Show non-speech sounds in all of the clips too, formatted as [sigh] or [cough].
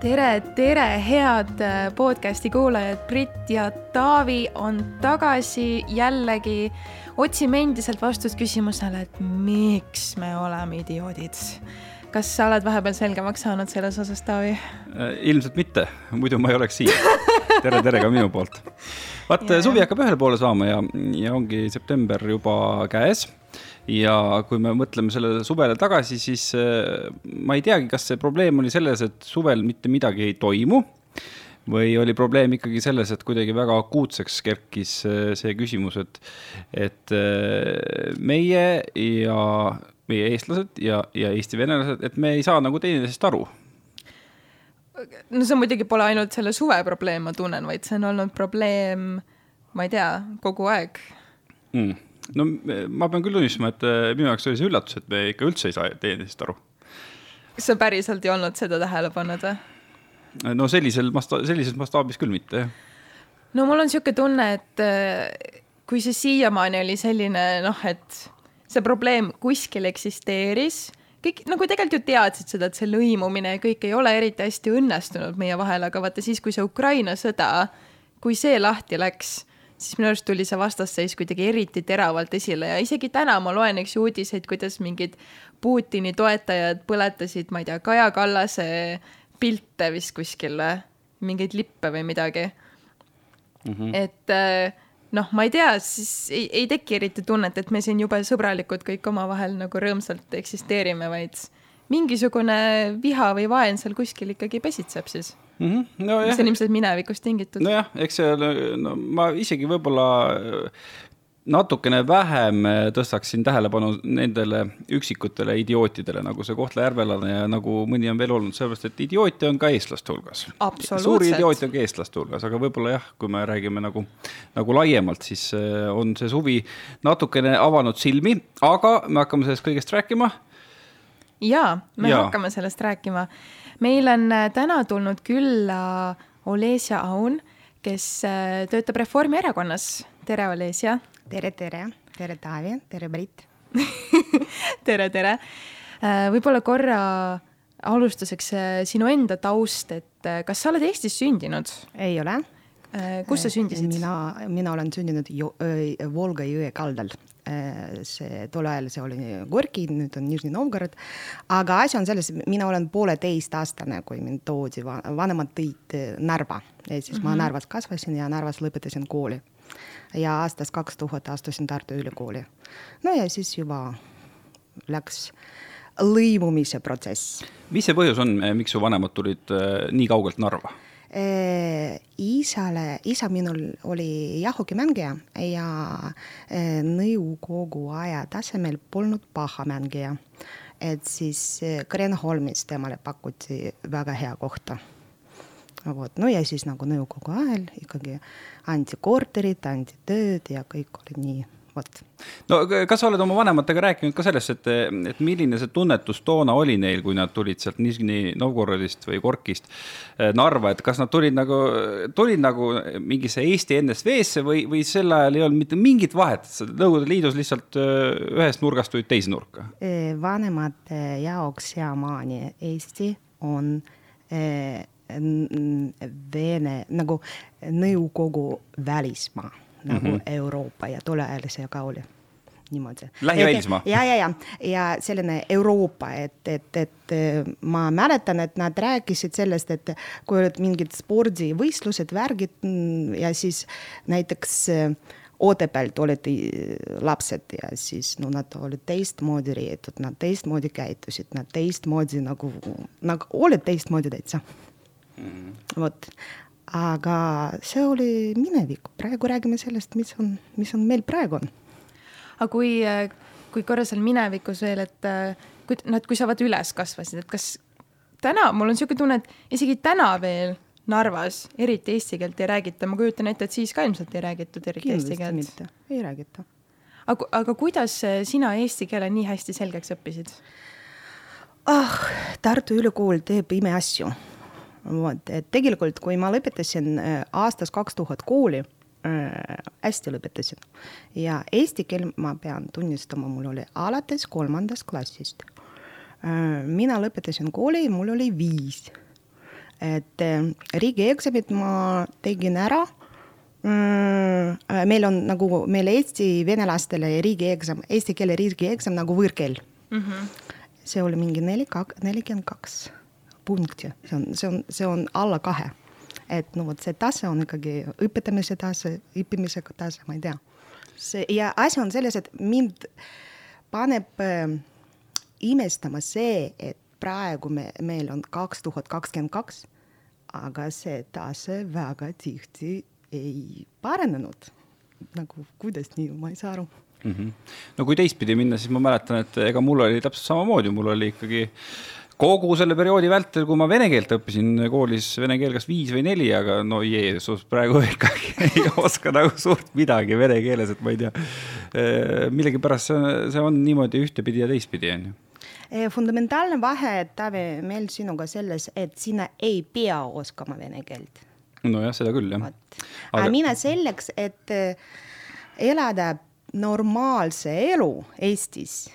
tere, tere, head äh, podcasti kuulajad, Brit ja Taavi on tagasi jällegi. otsime endiselt vastust küsimusele, et miks me oleme idioodid. kas sa oled vahepeal selgemaks saanud selles osas, Taavi? Äh, ilmselt mitte, muidu ma ei oleks siin. tere, tere ka minu poolt. vaat suvi hakkab ühele poole saama ja, ja ongi september juba käes ja kui me mõtleme sellele suvele tagasi, siis äh, ma ei teagi, kas see probleem oli selles, et suvel mitte midagi ei toimu või oli probleem ikkagi selles, et kuidagi väga akuutseks kerkis äh, see küsimus, et, et äh, meie ja meie eestlased ja, ja Eesti venelased, et me ei saa nagu teineteisest aru. no see muidugi pole ainult selle suve probleem, ma tunnen, vaid see on olnud probleem, ma ei tea, kogu aeg mm no ma pean küll tunnistama, et äh, minu jaoks oli see üllatus, et me ikka üldse ei saa teineteisest aru. kas sa päriselt ei olnud seda tähele pannud või? no sellisel masta-, sellises mastaabis küll mitte, jah. no mul on niisugune tunne, et kui see siiamaani oli selline noh, et see probleem kuskil eksisteeris, kõik nagu tegelikult ju teadsid seda, et see lõimumine ja kõik ei ole eriti hästi õnnestunud meie vahel, aga vaata siis, kui see Ukraina sõda, kui see lahti läks siis minu arust tuli see vastasseis kuidagi eriti teravalt esile ja isegi täna ma loen, eks ju, uudiseid, kuidas mingid Putini toetajad põletasid, ma ei tea, Kaja Kallase pilte vist kuskil või, mingeid lippe või midagi mm. -hmm. et äh, noh, ma ei tea, siis ei, ei teki eriti tunnet, et me siin jube sõbralikud kõik omavahel nagu rõõmsalt eksisteerime, vaid mingisugune viha või vaen seal kuskil ikkagi pesitseb siis mm. -hmm. No, mis on ilmselt minevikust tingitud. nojah, eks see no ma isegi võib-olla äh, natukene vähem äh, tõstaksin tähelepanu nendele üksikutele idiootidele, nagu see kohtla-järvelane ja nagu mõni on veel olnud, sellepärast et idioote on ka eestlaste hulgas. suuri idioote on ka eestlaste hulgas, aga võib-olla jah, kui me räägime nagu, nagu laiemalt, siis äh, on see suvi natukene avanud silmi, aga me hakkame sellest kõigest rääkima. jaa, me ja. hakkame sellest rääkima meil on äh, täna tulnud külla Olesja Aun, kes äh, töötab Reformierakonnas. tere, Olesja. tere, tere, tere, Taavi, tere, Brit [laughs] tere, tere. Äh, võib-olla korra alustuseks sinu enda taust, et kas sa oled Eestis sündinud? ei ole. kus sa sündisid? mina, mina olen sündinud Volga jõe kaldal see tol ajal see oli Gorki, nüüd on Nižni Novgorod. aga asi on selles, mina olen pooleteistaastane, kui mind toodi, vanemad tõid äh, Narva, siis mm -hmm. ma mhm. Narvas kasvasin ja Narvas lõpetasin kooli. ja aastast kaks tuhat astusin Tartu Ülikooli. no ja siis juba läks lõimumise protsess. mis see põhjus on, miks su vanemad tulid äh, nii kaugelt Narva? Äh, isale, isa minul oli jahukimängija ja äh, nõukogu aja tasemel polnud paha mängija. et siis äh, Kreenholmis temale pakuti väga hea kohta. vot, no ja siis nagu nõukogu ajal ikkagi anti korterit, anti tööd ja kõik oli nii vot. no kas sa oled oma vanematega rääkinud ka sellest, et, et milline see tunnetus toona oli neil, kui nad tulid sealt Nižni Novgorodist või Gorkist eh, Narva, et kas nad tulid nagu, tulid nagu mingisse Eesti NSV-sse või, või sel ajal ei olnud mitte mingit vahet, Nõukogude Liidus lihtsalt eh, ühest nurgast tulid teise nurka? Eh, vanemate jaoks siiamaani Eesti on Vene nagu Nõukogu välismaa nagu mm -hmm. Euroopa ja tol ajal see ka oli niimoodi. lähivälismaa. ja, ja, ja, ja selline Euroopa, et, et, et ma mäletan, et nad rääkisid sellest, et kui olid mingid spordivõistlused, värgid mm, ja siis näiteks Otepäält olid lapsed ja siis no nad olid teistmoodi riietud, nad teistmoodi käitusid, nad teistmoodi nagu, nagu olid teistmoodi täitsa mm. vot, aga see oli minevik, praegu räägime sellest, mis on, mis on meil praegu on. aga kui, kui korra seal minevikus veel, et kui nad, kui sa vaata üles kasvasid, et kas täna, mul on niisugune tunne, et isegi täna veel Narvas eriti eesti keelt ei räägita, ma kujutan ette, et siis ka ilmselt ei räägitud eriti Kindlasti eesti keelt. ei räägita. aga, aga kuidas sina eesti keele nii hästi selgeks õppisid? ah, Tartu Ülikool teeb imeasju vot, et tegelikult, kui ma lõpetasin äh, aastast kaks tuhat kooli äh,, hästi lõpetasin ja eesti keel, ma pean tunnistama, mul oli alates kolmandast klassist äh,. mina lõpetasin kooli, mul oli viis et äh, riigieksamid ma tegin ära mm,. meil on nagu, meil eesti venelastele riigieksam, eesti keele riigieksam nagu võõrkeel mm. -hmm. see oli mingi neli, nelikümmend kaks punkti, see on, see on, see on alla kahe. et no vot, see tase on ikkagi õpetamise tase, õppimise tase, ma ei tea. see ja asi on selles, et mind paneb äh, imestama see, et praegu me, meil on kaks tuhat kakskümmend kaks, aga see tase väga tihti ei paranenud. nagu kuidas nii, ma ei saa aru mm. -hmm. no kui teistpidi minna, siis ma mäletan, et ega mul oli täpselt samamoodi, mul oli ikkagi kogu selle perioodi vältel, kui ma vene keelt õppisin koolis, vene keel kas viis või neli, aga no Jeesus, praegu ikkagi [laughs] ei oska nagu suurt midagi vene keeles, et ma ei tea. millegipärast see, see on niimoodi ühtepidi ja teistpidi, on ju fundamentaalne vahe, Taavi, meil sinuga selles, et sina ei pea oskama vene keelt. nojah, seda küll jah. aga mina selleks, et eh, elada normaalse elu Eestis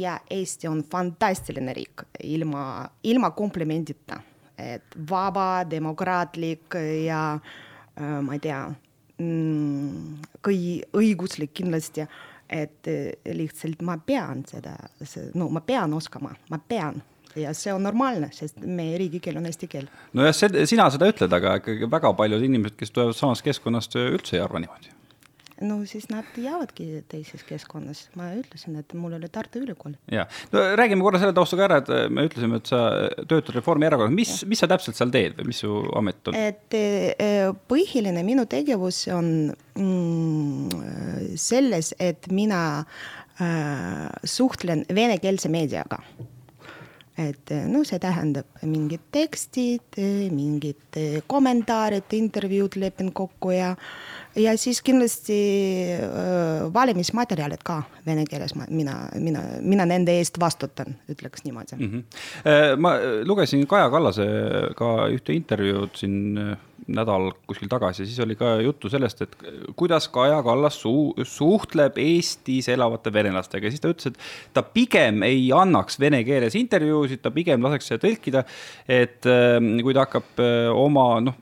ja Eesti on fantastiline riik ilma, ilma komplimendita, et vaba, demokraatlik ja äh, ma ei tea mm,, kõi-, õiguslik kindlasti. Et eh, lihtsalt ma pean seda, no ma pean oskama, ma pean. Ja see on normaalne, sest meie riigikeel on eesti keel. nojah, sina seda ütled, aga ikkagi väga paljud inimesed, kes tulevad samast keskkonnast, üldse ei arva niimoodi no siis nad jäävadki teises keskkonnas, ma ütlesin, et mul oli Tartu Ülikool. ja, no räägime korra selle tausta ka ära, et me ütlesime, et sa töötad Reformierakonnas, mis, mis sa täpselt seal teed või mis su amet on? et eh, põhiline minu tegevus on mm, selles, et mina äh, suhtlen venekeelse meediaga et no see tähendab mingid tekstid, mingid kommentaarid, intervjuud lepin kokku ja äh, ja siis kindlasti äh, valimismaterjalid ka vene keeles, mina, mina, mina nende eest vastutan, ütleks niimoodi mm. -hmm. ma lugesin Kaja Kallase ka ühte intervjuud siin äh, nädal kuskil tagasi, siis oli ka juttu sellest, et kuidas Kaja Kallas su suhtleb Eestis elavate venelastega siis ta ütles, et ta pigem ei annaks vene keeles intervjuusid, ta pigem laseks seda tõlkida. et ähm, kui ta hakkab äh, oma noh,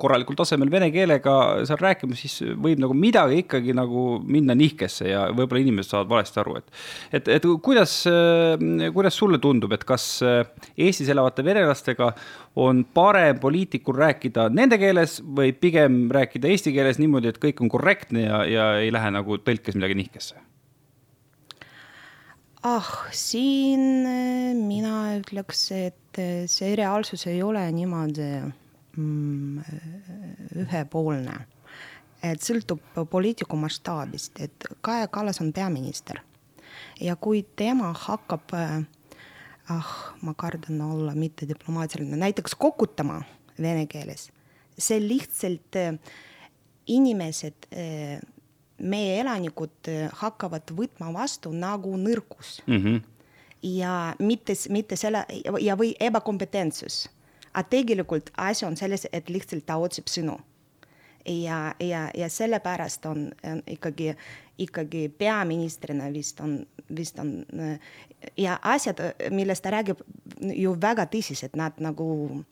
korralikul tasemel vene keelega seal rääkima, siis võib nagu midagi ikkagi nagu minna nihkesse ja võib-olla inimesed saavad valesti aru, et. et, et kuidas, äh, kuidas sulle tundub, et kas äh, Eestis elavate venelastega on parem poliitikul rääkida nende keeles või pigem rääkida eesti keeles niimoodi, et kõik on korrektne ja, ja ei lähe nagu tõlkes midagi nihkesse? ah, siin eh, mina ütleks, et eh, see reaalsus ei ole niimoodi mm, ühepoolne. et sõltub poliitiku mastaabist, et Kaja Kallas on peaminister ja kui tema hakkab ah, ma kardan olla mittediplomaatiline, näiteks kokutama vene keeles. See lihtsalt äh, inimesed, äh, meie elanikud äh, hakkavad võtma vastu nagu nõrkus mm. -hmm. ja mitte, mitte selle ja, või ebakompetentsus. aga tegelikult asi on selles, et lihtsalt ta otsib sõnu ja, ja, ja sellepärast on, on ikkagi, ikkagi peaministrina vist on, vist on ja asjad, millest ta räägib, ju väga tõsised, nad nagu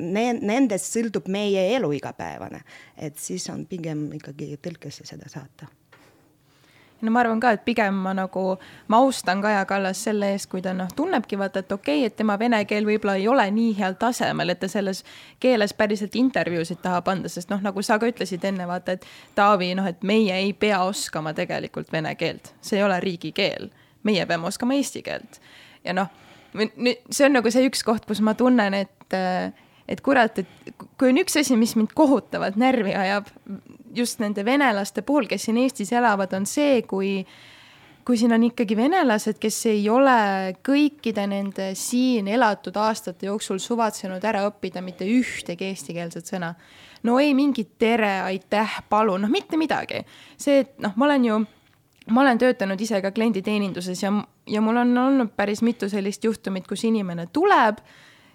nendest sõltub meie elu igapäevane, et siis on pigem ikkagi tõlkesse seda saata. No ma arvan ka, et pigem ma nagu, ma austan Kaja Kallas selle eest, kui ta noh, tunnebki vaata, et okei okay,, et tema vene keel võib-olla ei ole nii heal tasemel, et ta selles keeles päriselt intervjuusid tahab anda, sest noh, nagu sa ka ütlesid enne, vaata, et Taavi, noh, et meie ei pea oskama tegelikult vene keelt, see ei ole riigikeel, meie peame oskama eesti keelt. ja noh, nüüd see on nagu see üks koht, kus ma tunnen, et et kurat, et kui on üks asi, mis mind kohutavalt närvi ajab, just nende venelaste puhul, kes siin Eestis elavad, on see, kui kui siin on ikkagi venelased, kes ei ole kõikide nende siin elatud aastate jooksul suvatsenud ära õppida mitte ühtegi eestikeelset sõna. no ei mingit tere, aitäh, palun, noh, mitte midagi. see, et noh, ma olen ju, ma olen töötanud ise ka klienditeeninduses ja, ja mul on olnud päris mitu sellist juhtumit, kus inimene tuleb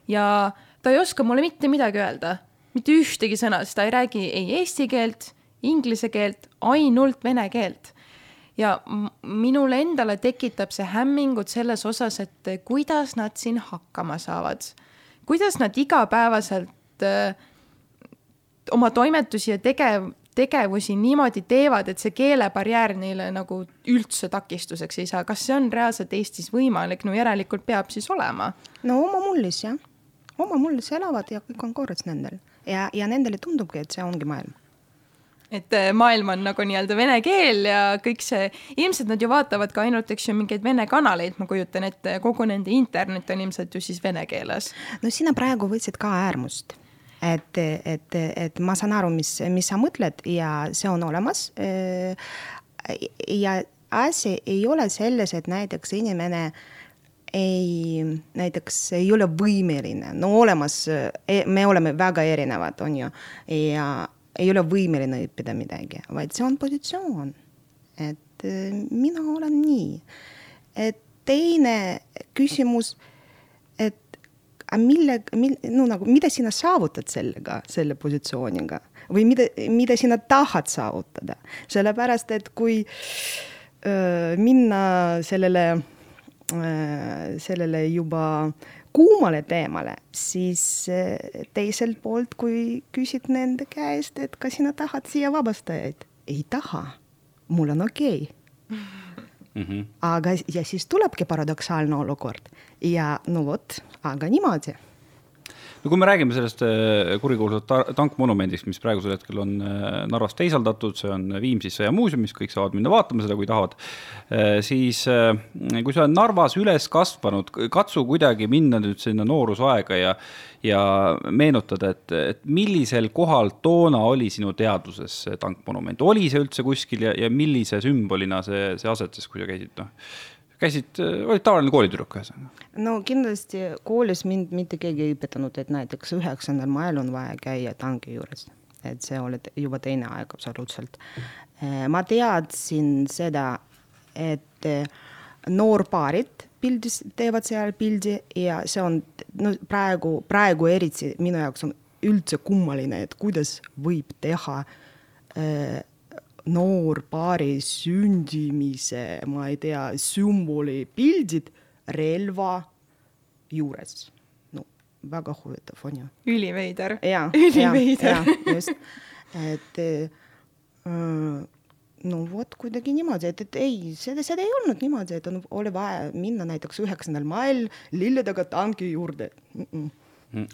ja ta ei oska mulle mitte midagi öelda, mitte ühtegi sõna, sest ta ei räägi ei eesti keelt inglise keelt, ainult vene keelt. ja minule endale tekitab see hämmingut selles osas, et kuidas nad siin hakkama saavad. kuidas nad igapäevaselt äh, oma toimetusi ja tegev-, tegevusi niimoodi teevad, et see keelebarjäär neile nagu üldse takistuseks ei saa, kas see on reaalselt Eestis võimalik, no järelikult peab siis olema? no oma mullis jah, oma mullis elavad ja kõik on korras nendel. Ja, ja nendele tundubki, et see ongi maailm. Et äh, maailm on nagu nii-öelda vene keel ja kõik see, ilmselt nad ju vaatavad ka ainult, eks ju, mingeid vene kanaleid, ma kujutan ette, kogu nende internet on ilmselt ju siis vene keeles. no sina praegu võtsid ka äärmust et, et, et ma saan aru, mis, mis sa mõtled ja see on olemas. ja asi ei ole selles, et näiteks inimene ei, näiteks ei ole võimeline, no olemas, me oleme väga erinevad, on ju, ja ei ole võimeline õppida midagi, vaid see on positsioon. et mina olen nii. et teine küsimus aga mille, mil-, no nagu, mida sina saavutad sellega, selle positsiooniga? Või mida, mida sina tahad saavutada, sellepärast et kui öö, minna sellele, sellele juba kuumale teemale, siis teiselt poolt, kui küsid nende käest, et kas sina tahad siia vabastajaid, ei taha, mul on okei. Okay. Mm -hmm. aga, ja siis tulebki paradoksaalne olukord ja no vot, aga niimoodi no kui me räägime sellest äh, kurikuulsat tankmonumendist, mis praegusel hetkel on äh, Narvas teisaldatud, see on Viimsis sõjamuuseumis, kõik saavad minna vaatama seda, kui tahavad. Äh, siis kui sa oled Narvas üles kasvanud, katsu kuidagi minna nüüd sinna noorusaega ja, ja meenutada, et, et millisel kohal toona oli sinu teadvuses see tankmonument, oli see üldse kuskil ja, ja millise sümbolina see, see asetas, kui sa käisid, noh käisid, olid tavaline koolitüdruk ühesõnaga? no kindlasti koolis mind mitte keegi ei õpetanud, et näiteks üheksandal mail on vaja käia tanki juures, et see oli juba teine aeg absoluutselt. Eh, ma teadsin seda, et eh, noorpaarid pildis, teevad seal pildi ja see on no praegu, praegu eriti minu jaoks on üldse kummaline, et kuidas võib teha äh, noorpaari sündimise, ma ei tea, sümboli pildid relva juures. no väga huvitav on ju. üliveider. üliveider. just, et äh, no vot kuidagi niimoodi, et, et ei, seda, seda ei olnud niimoodi, et on, oli vaja minna näiteks üheksandal mail lilledega tanki juurde. -mm Mm.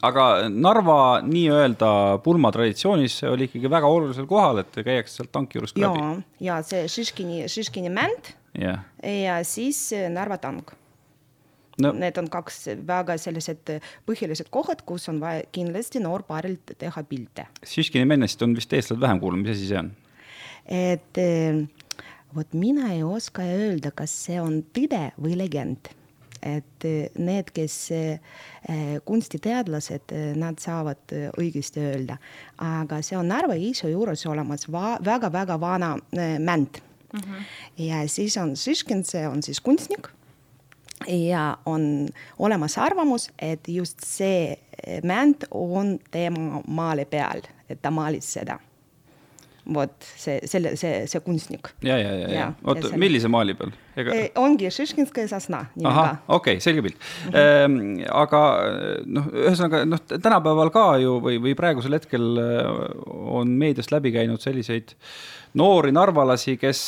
Aga Narva nii-öelda pulmatraditsioonis oli ikkagi väga olulisel kohal, et käiakse sealt tanki juures ka läbi. ja see Šiškini, Šiškini mänd yeah. ja siis Narva tank no.. Need on kaks väga sellised põhilised kohad, kus on vaja kindlasti noorpaarilt teha pilte. Šiškini männest on vist eestlased vähem kuulnud, mis asi see on? et vot mina ei oska öelda, kas see on tõde või legend et eh, need, kes eh, kunstiteadlased, eh, nad saavad õigesti öelda. aga see on Narva-Jõesuu juures olemas väga-väga vana mänd mm. -hmm. ja siis on Šiškin, see on siis kunstnik ja on olemas arvamus, et just see mänd on tema maali peal, et ta maalis seda vot see, selle, see, see kunstnik. ja, ja, ja, ja, oota, millise maali peal Ega...? ongi Šiškinskaja Sosna. ahah, okei okay,, selge pilt mm. -hmm. aga noh, ühesõnaga noh, tänapäeval ka ju või, või praegusel hetkel on meediast läbi käinud selliseid noori narvalasi, kes,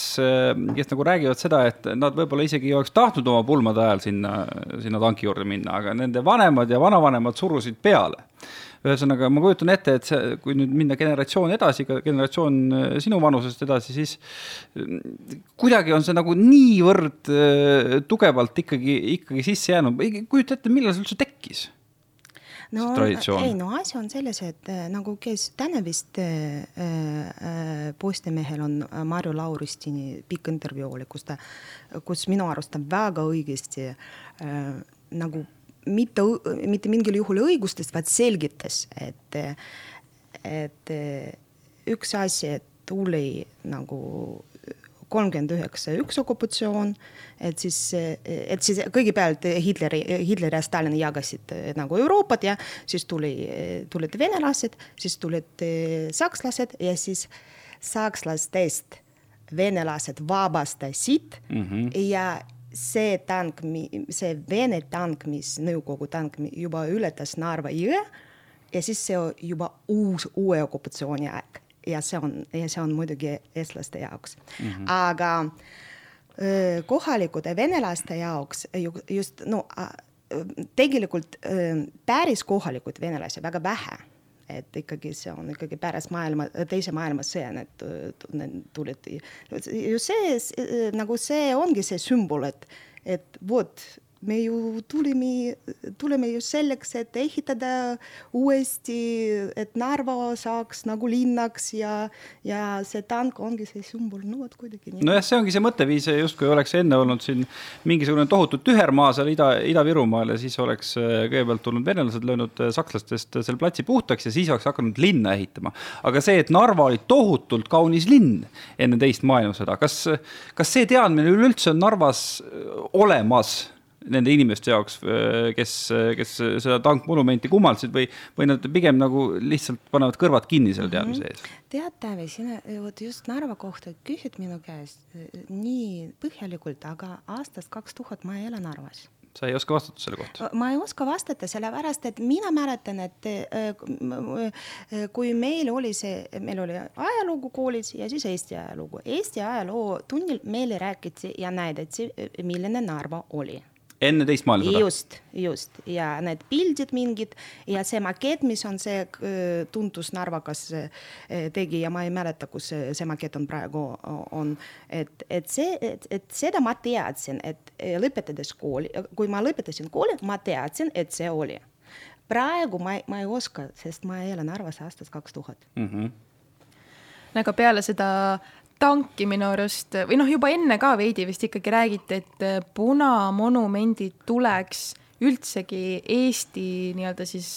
kes nagu räägivad seda, et nad võib-olla isegi ei oleks tahtnud oma pulmade ajal sinna, sinna tanki juurde minna, aga nende vanemad ja vanavanemad surusid peale ühesõnaga, ma kujutan ette, et see, kui nüüd minna generatsioon edasi, ka generatsioon äh, sinu vanusest edasi, siis mm, kuidagi on see nagu niivõrd äh, tugevalt ikkagi, ikkagi sisse jäänud, kujuta ette, millal see üldse tekkis? no ei, no asi on selles, et äh, nagu kes täna vist äh, äh, Postimehel on Marju Lauristini pikk intervjuu oli, kus ta, kus minu arust ta väga õigesti äh, nagu mitte, mitte mingil juhul õigustas, vaid selgitas, et, et üks asi, et tuli nagu kolmkümmend üheksa üks okupatsioon, et siis, et siis kõigepealt Hitleri, Hitler ja Stalin jagasid nagu Euroopat ja siis tuli, tulid venelased, siis tulid sakslased ja siis sakslastest venelased vabastasid mm -hmm. ja see tank, see Vene tank, mis Nõukogu tank juba ületas Narva jõe ja siis see juba uus, uue okupatsiooni aeg. Ja see on, ja see on muidugi eestlaste jaoks. Mm, -hmm. aga kohalikude venelaste jaoks just no tegelikult päris kohalikud venelasi väga vähe et ikkagi see on ikkagi pärast maailma, teise maailmasõja need, need tulid. see nagu see ongi see sümbol, et, et vot me ju tulime, tulime just selleks, et ehitada uuesti, et Narva saaks nagu linnaks ja, ja see tank ongi see sümbol, no vot kuidagi. nojah, see ongi see mõtteviis, justkui oleks enne olnud siin mingisugune tohutu tühermaa seal Ida, Ida-Virumaal ja siis oleks äh, kõigepealt tulnud venelased, löönud äh, sakslastest selle platsi puhtaks ja siis oleks hakanud linna ehitama. aga see, et Narva oli tohutult kaunis linn enne teist maailmasõda, kas, kas see teadmine üleüldse on Narvas äh, olemas? Nende inimeste jaoks, kes, kes seda tankmonumenti kummaldasid või, või nad pigem nagu lihtsalt panevad kõrvad kinni selle teadmise ees? tead, Taavi, sina vot just Narva kohta küsid minu käest nii põhjalikult, aga aastast kaks tuhat ma ei ela Narvas sa ei oska vastata selle kohta? ma ei oska vastata, sellepärast et mina mäletan, et kui meil oli see, meil oli ajalugu koolis ja siis Eesti ajalugu. Eesti ajaloo tunnil meile räägiti ja näidati, milline Narva oli enne teist maailmasõda? just, just ja need pildid mingid ja see makett, mis on see tuntus Narvakas tegi ja ma ei mäleta, kus see, makett on praegu on, et, et see, et, et seda ma teadsin, et lõpetades kooli, kui ma lõpetasin kooli, ma teadsin, et see oli. praegu ma, ma ei oska, sest ma elan Narvas aastast kaks tuhat. Mhm. aga peale seda tanki minu arust või noh, juba enne ka veidi vist ikkagi räägiti, et äh, punamonumendid tuleks üldsegi Eesti nii-öelda siis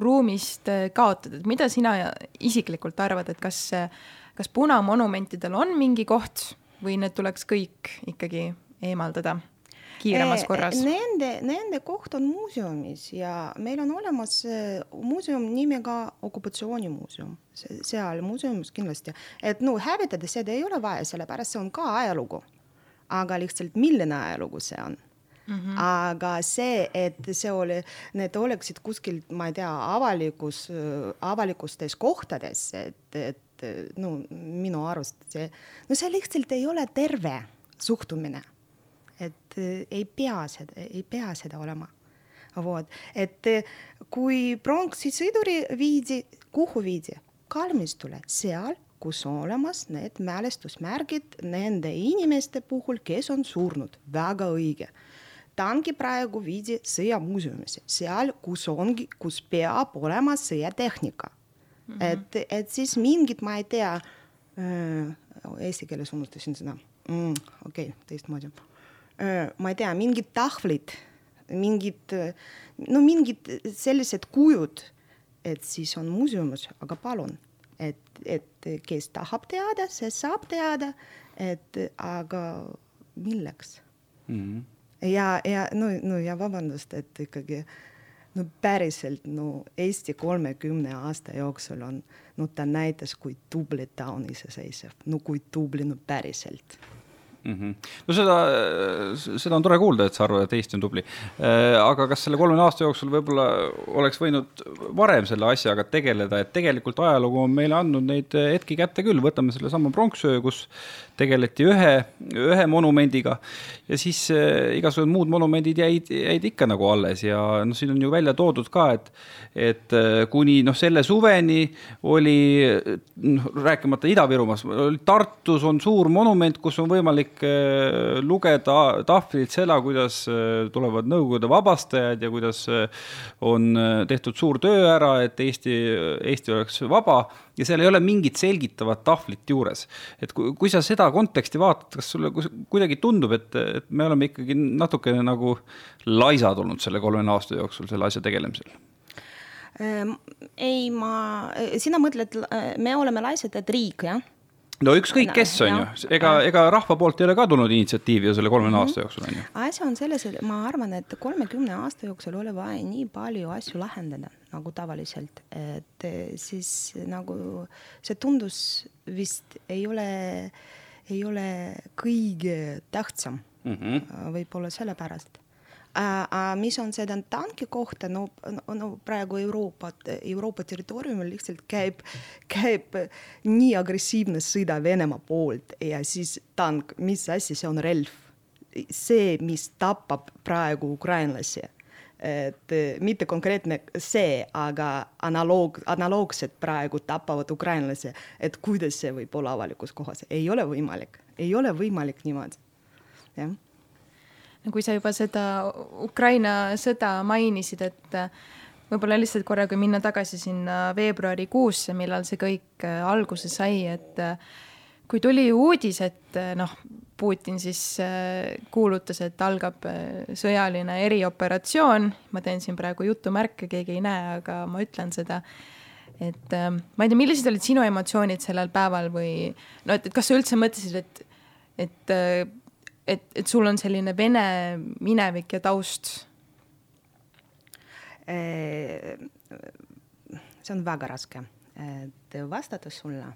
ruumist äh, kaotada, et mida sina isiklikult arvad, et kas, kas punamonumentidel on mingi koht või need tuleks kõik ikkagi eemaldada? Kiiremas korras? Nende, nende koht on muuseumis ja meil on olemas muuseum nimega okupatsioonimuuseum, seal muuseumis kindlasti, et no hävitada seda ei ole vaja, sellepärast see on ka ajalugu. aga lihtsalt milline ajalugu see on Mm -hmm. aga see, et see oli, need oleksid kuskil, ma ei tea, avalikus, avalikustes kohtades, et, et no minu arust see, no see lihtsalt ei ole terve suhtumine et äh, ei pea seda, ei pea seda olema. vot, et äh, kui pronksi sõduri viidi, kuhu viidi? kalmistule, seal, kus on olemas need mälestusmärgid nende inimeste puhul, kes on surnud, väga õige tanki praegu viidi sõjamuuseumisse, seal, kus ongi, kus peab olema sõjatehnika mm. -hmm. et, et siis mingid, ma ei tea äh,, eesti keeles unustasin sõna mm,, okei okay,, teistmoodi ma ei tea, mingid tahvlid, mingid, no mingid sellised kujud, et siis on muuseumis, aga palun, et, et kes tahab teada, see saab teada, et aga milleks mm. -hmm. ja, ja no, no ja vabandust, et ikkagi no päriselt no Eesti kolmekümne aasta jooksul on, no ta näitas, kui tubli ta on iseseisev, no kui tubli, no päriselt mm. -hmm. no seda, seda on tore kuulda, et sa arvad, et Eesti on tubli. Äh, aga kas selle kolmekümne aasta jooksul võib-olla oleks võinud varem selle asjaga tegeleda, et tegelikult ajalugu on meile andnud neid hetki kätte küll, võtame sellesama pronksöö, kus tegeleti ühe, ühe monumendiga ja siis äh, igasugused muud monumendid jäid, jäid ikka nagu alles ja noh, siin on ju välja toodud ka, et, et äh, kuni noh, selle suveni oli noh, rääkimata Ida-Virumaast, Tartus on suur monument, kus on võimalik äh, lugeda tahvlilt seda, kuidas äh, tulevad Nõukogude vabastajad ja kuidas äh, on tehtud suur töö ära, et Eesti, Eesti oleks vaba ja seal ei ole mingit selgitavat tahvlit juures. et kui, kui sa seda konteksti vaatad, kas sulle kuidagi tundub, et, et me oleme ikkagi natukene nagu laisad olnud selle kolmekümne aasta jooksul selle asja tegelemisel? Ei, ma, sina mõtled, me oleme laisad, et riik, jah? No ükskõik, kes on ju, ega, ega rahva poolt ei ole ka tulnud initsiatiivi ju selle kolmekümne mm -hmm. aasta jooksul on ju. asi on selles, et ma arvan, et kolmekümne aasta jooksul oli vaja nii palju asju lahendada nagu tavaliselt, et eh, siis nagu see tundus vist ei ole, ei ole kõige tähtsam mm. -hmm. võib-olla sellepärast. Mis on seda tanki kohta, no, no, praegu Euroopa, Euroopa territooriumil lihtsalt käib, käib nii agressiivne sõda Venemaa poolt ja siis tank, mis asi, see on relv. see, mis tapab praegu ukrainlasi et mitte konkreetne see, aga analoog, analoogselt praegu tapavad ukrainlasi, et kuidas see võib olla avalikus kohas, ei ole võimalik, ei ole võimalik niimoodi, jah kui sa juba seda Ukraina sõda mainisid, et äh, võib-olla lihtsalt korra, kui minna tagasi sinna veebruarikuusse, millal see kõik äh, alguse sai, et äh, kui tuli uudis, et noh, Putin siis kuulutas, et algab sõjaline erioperatsioon, ma teen siin praegu jutumärke, keegi ei näe, aga ma ütlen seda, et ma ei tea, millised olid sinu emotsioonid sellel päeval või no et, et kas sa üldse mõtlesid, et, et et, et sul on selline vene minevik ja taust? see on väga raske, et vastata sulle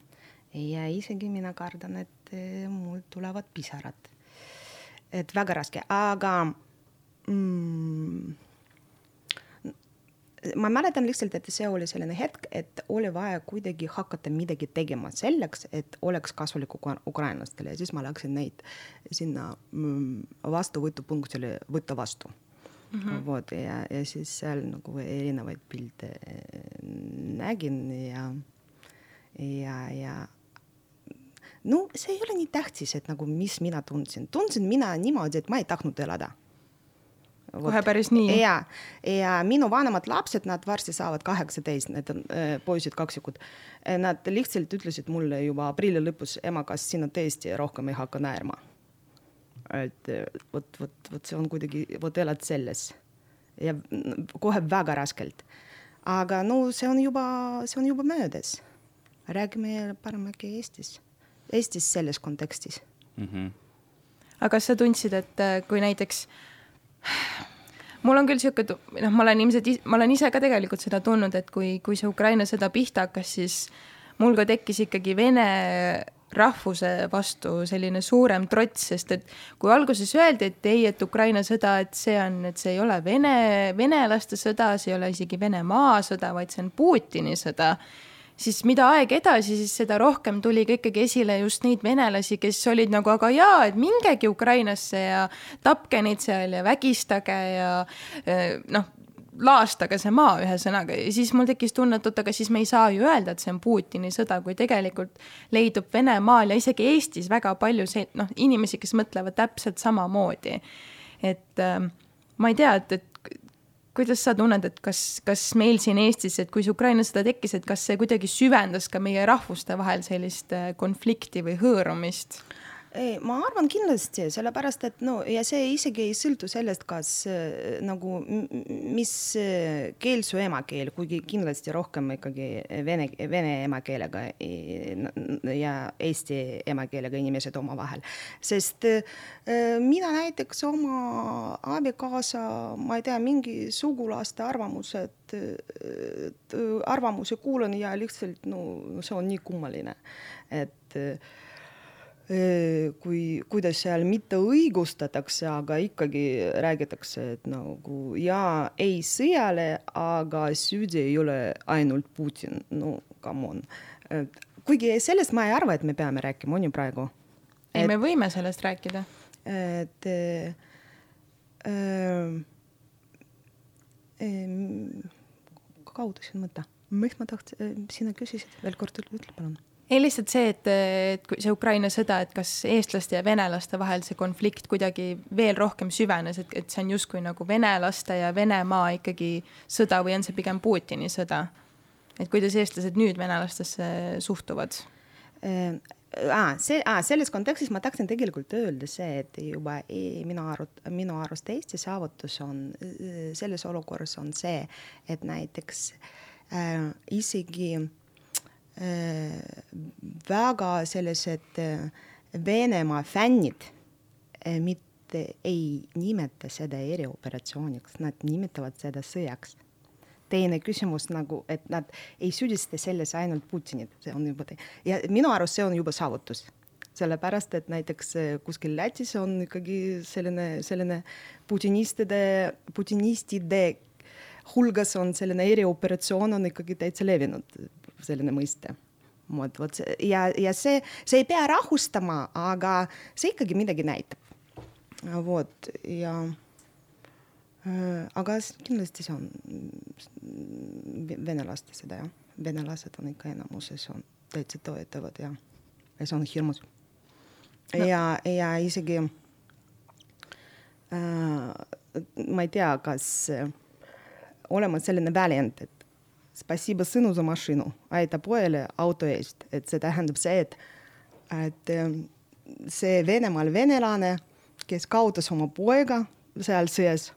ja isegi mina kardan, et mul tulevad pisarad. et väga raske, aga mm, ma mäletan lihtsalt, et see oli selline hetk, et oli vaja kuidagi hakata midagi tegema selleks, et oleks kasulik ukrainlastele ja siis ma läksin neid sinna mm, vastuvõtupunktile võtta vastu mm. -hmm. vot ja, ja siis seal nagu erinevaid pilte nägin ja, ja, ja no see ei ole nii tähtis, et nagu, mis mina tundsin, tundsin mina niimoodi, et ma ei tahtnud elada kohe päris nii? ja, ja minu vanemad lapsed, nad varsti saavad kaheksateist, need on äh, poisid kaksikud. Äh, nad lihtsalt ütlesid mulle juba aprilli lõpus, ema, kas sina tõesti rohkem ei hakka naerma? et äh, vot, vot, vot see on kuidagi, vot elad selles ja kohe väga raskelt. aga no see on juba, see on juba möödas. räägime parem äkki Eestis, Eestis selles kontekstis mm. -hmm. aga kas sa tundsid, et äh, kui näiteks mul on küll sihuke, noh, ma olen ilmselt, ma olen ise ka tegelikult seda tundnud, et kui, kui see Ukraina sõda pihta hakkas, siis mul ka tekkis ikkagi vene rahvuse vastu selline suurem trots, sest et kui alguses öeldi, et ei, et Ukraina sõda, et see on, et see ei ole vene, venelaste sõda, see ei ole isegi Venemaa sõda, vaid see on Putini sõda siis mida aeg edasi, siis seda rohkem tuli ka ikkagi esile just neid venelasi, kes olid nagu, aga jaa, et mingegi Ukrainasse ja tapke neid seal ja vägistage ja eh, noh, laastage see maa ühesõnaga ja siis mul tekkis tunne, et oot, aga siis me ei saa ju öelda, et see on Putini sõda, kui tegelikult leidub Venemaal ja isegi Eestis väga palju see, noh, inimesi, kes mõtlevad täpselt samamoodi. et äh, ma ei tea, et, et kuidas sa tunned, et kas, kas meil siin Eestis, et kui see Ukraina sõda tekkis, et kas see kuidagi süvendas ka meie rahvuste vahel sellist äh, konflikti või hõõrumist? Ei, ma arvan kindlasti, sellepärast et no ja see isegi ei sõltu sellest, kas äh, nagu mis äh, keel su emakeel, kuigi kindlasti rohkem ikkagi vene, vene emakeelega ja eesti emakeelega inimesed omavahel. sest äh, mina näiteks oma abikaasa, ma ei tea, mingi sugulaste arvamused, arvamuse kuulan ja lihtsalt no see on nii kummaline, et kui, kuidas seal mitte õigustatakse, aga ikkagi räägitakse, et nagu jaa, ei sõjale, aga süüdi ei ole ainult Putin, no come on. kuigi sellest ma ei arva, et me peame rääkima, on ju praegu. ei, me võime sellest rääkida. et äh, äh, kaudu siin mõte, miks ma tahtsin, sina küsisid veel kord, ütle palun ei, lihtsalt see, et, et see Ukraina sõda, et kas eestlaste ja venelaste vahel see konflikt kuidagi veel rohkem süvenes, et, et see on justkui nagu venelaste ja Venemaa ikkagi sõda või on see pigem Putini sõda? et kuidas eestlased nüüd venelastesse suhtuvad äh,? Ah, see ah,, selles kontekstis ma tahtsin tegelikult öelda see, et juba e, minu arust, minu arust Eesti saavutus on selles olukorras on see, et näiteks äh, isegi äh, Äh, väga sellised äh, Venemaa fännid äh, mitte ei nimeta seda erioperatsiooniks, nad nimetavad seda sõjaks. teine küsimus nagu, et nad ei süüdista selles ainult Putinit, see on juba, ja minu arust see on juba saavutus sellepärast et näiteks kuskil Lätis on ikkagi selline, selline putinistide, putinistide hulgas on selline erioperatsioon on ikkagi täitsa levinud, selline mõiste. Vot, vot ja, ja see, see ei pea rahustama, aga see ikkagi midagi näitab. vot ja äh, aga kindlasti see on venelaste seda jah, venelased on ikka enamuses on täitsa toetavad ja, ja see on hirmus. No.. ja, ja isegi äh, ma ei tea, kas äh, olemas selline väljend, et Spasiba sinu za mašinu, aita pojale auto eest, et see tähendab see, et, et see Venemaal venelane, kes kaotas oma poega seal sõjas,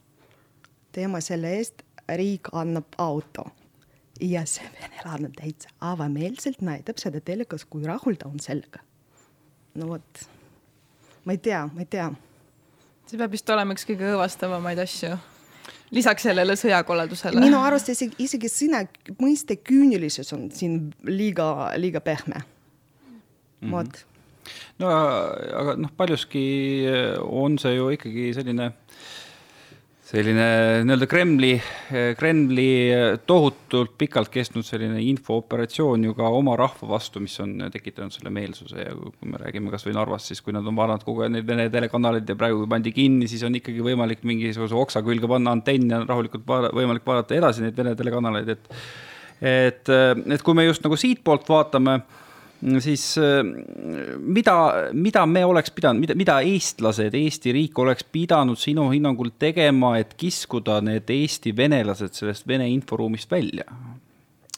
tema selle eest, riik annab auto. ja see venelane täitsa avameelselt näitab seda telekas, kui rahul ta on sellega. no vot, ma ei tea, ma ei tea. see peab vist olema üks kõige õõvastavamaid asju lisaks sellele sõjakolledusele. minu arust isegi, isegi sõna mõiste küünilisus on siin liiga, liiga pehme mm -hmm.. vot. no aga noh, paljuski on see ju ikkagi selline äh, selline nii-öelda Kremli, Kremli tohutult pikalt kestnud selline infooperatsioon ju ka oma rahva vastu, mis on tekitanud selle meelsuse ja kui me räägime kasvõi Narvast, siis kui nad on vaadanud kogu aeg neid Vene telekanaleid ja praegu pandi kinni, siis on ikkagi võimalik mingisuguse oksa külge panna antenn ja rahulikult vaada, võimalik vaadata edasi neid Vene telekanaleid, et et, et kui me just nagu siitpoolt vaatame siis äh, mida, mida me oleks pidanud, mida, mida eestlased, Eesti riik oleks pidanud sinu hinnangul tegema, et kiskuda need Eesti venelased sellest Vene inforuumist välja?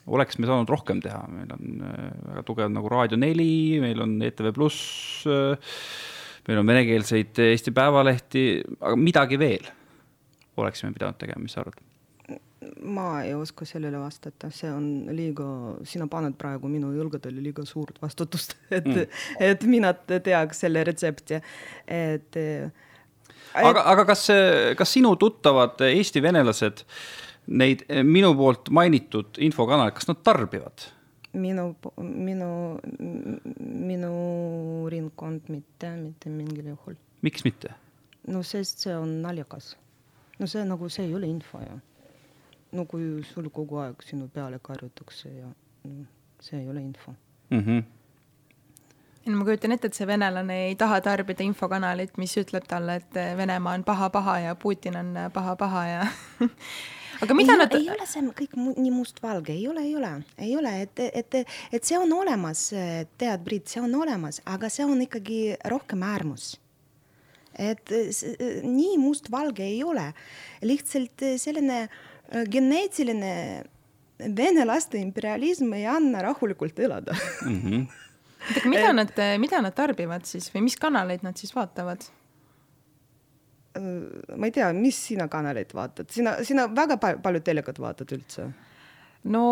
oleks me saanud rohkem teha, meil on äh, väga tugev nagu Raadio neli, meil on ETV Pluss, äh, meil on venekeelseid Eesti Päevalehti, aga midagi veel oleksime pidanud tegema, mis sa arvad? Ma ei oska sellele vastata, see on liiga, sina paned praegu minu õlgadele liiga suurt vastutust, [laughs] et mm., et mina teaks selle retsepti, et, et.... aga, aga kas, kas sinu tuttavad Eesti venelased neid minu poolt mainitud infokanaleid, kas nad tarbivad? minu, minu, minu ringkond mitte, mitte mingil juhul. miks mitte? no sest see on naljakas. no see nagu, see ei ole info ju no kui sul kogu aeg sinu peale karjutakse ja no, see ei ole info mm. -hmm no ma kujutan ette, et see venelane ei taha tarbida infokanalit, mis ütleb talle, et Venemaa on paha-paha ja Putin on paha-paha ja [laughs] aga mida ei, nad. ei ole see kõik nii mustvalge, ei ole, ei ole, ei ole, et, et, et see on olemas, tead, Priit, see on olemas, aga see on ikkagi rohkem äärmus. et nii mustvalge ei ole, lihtsalt selline Äh, geneetiline vene laste imperialism ei anna rahulikult elada mm. -hmm. mida nad, mida nad tarbivad siis või mis kanaleid nad siis vaatavad? Äh, ma ei tea, mis sina kanaleid vaatad, sina, sina väga palju telekat vaatad üldse no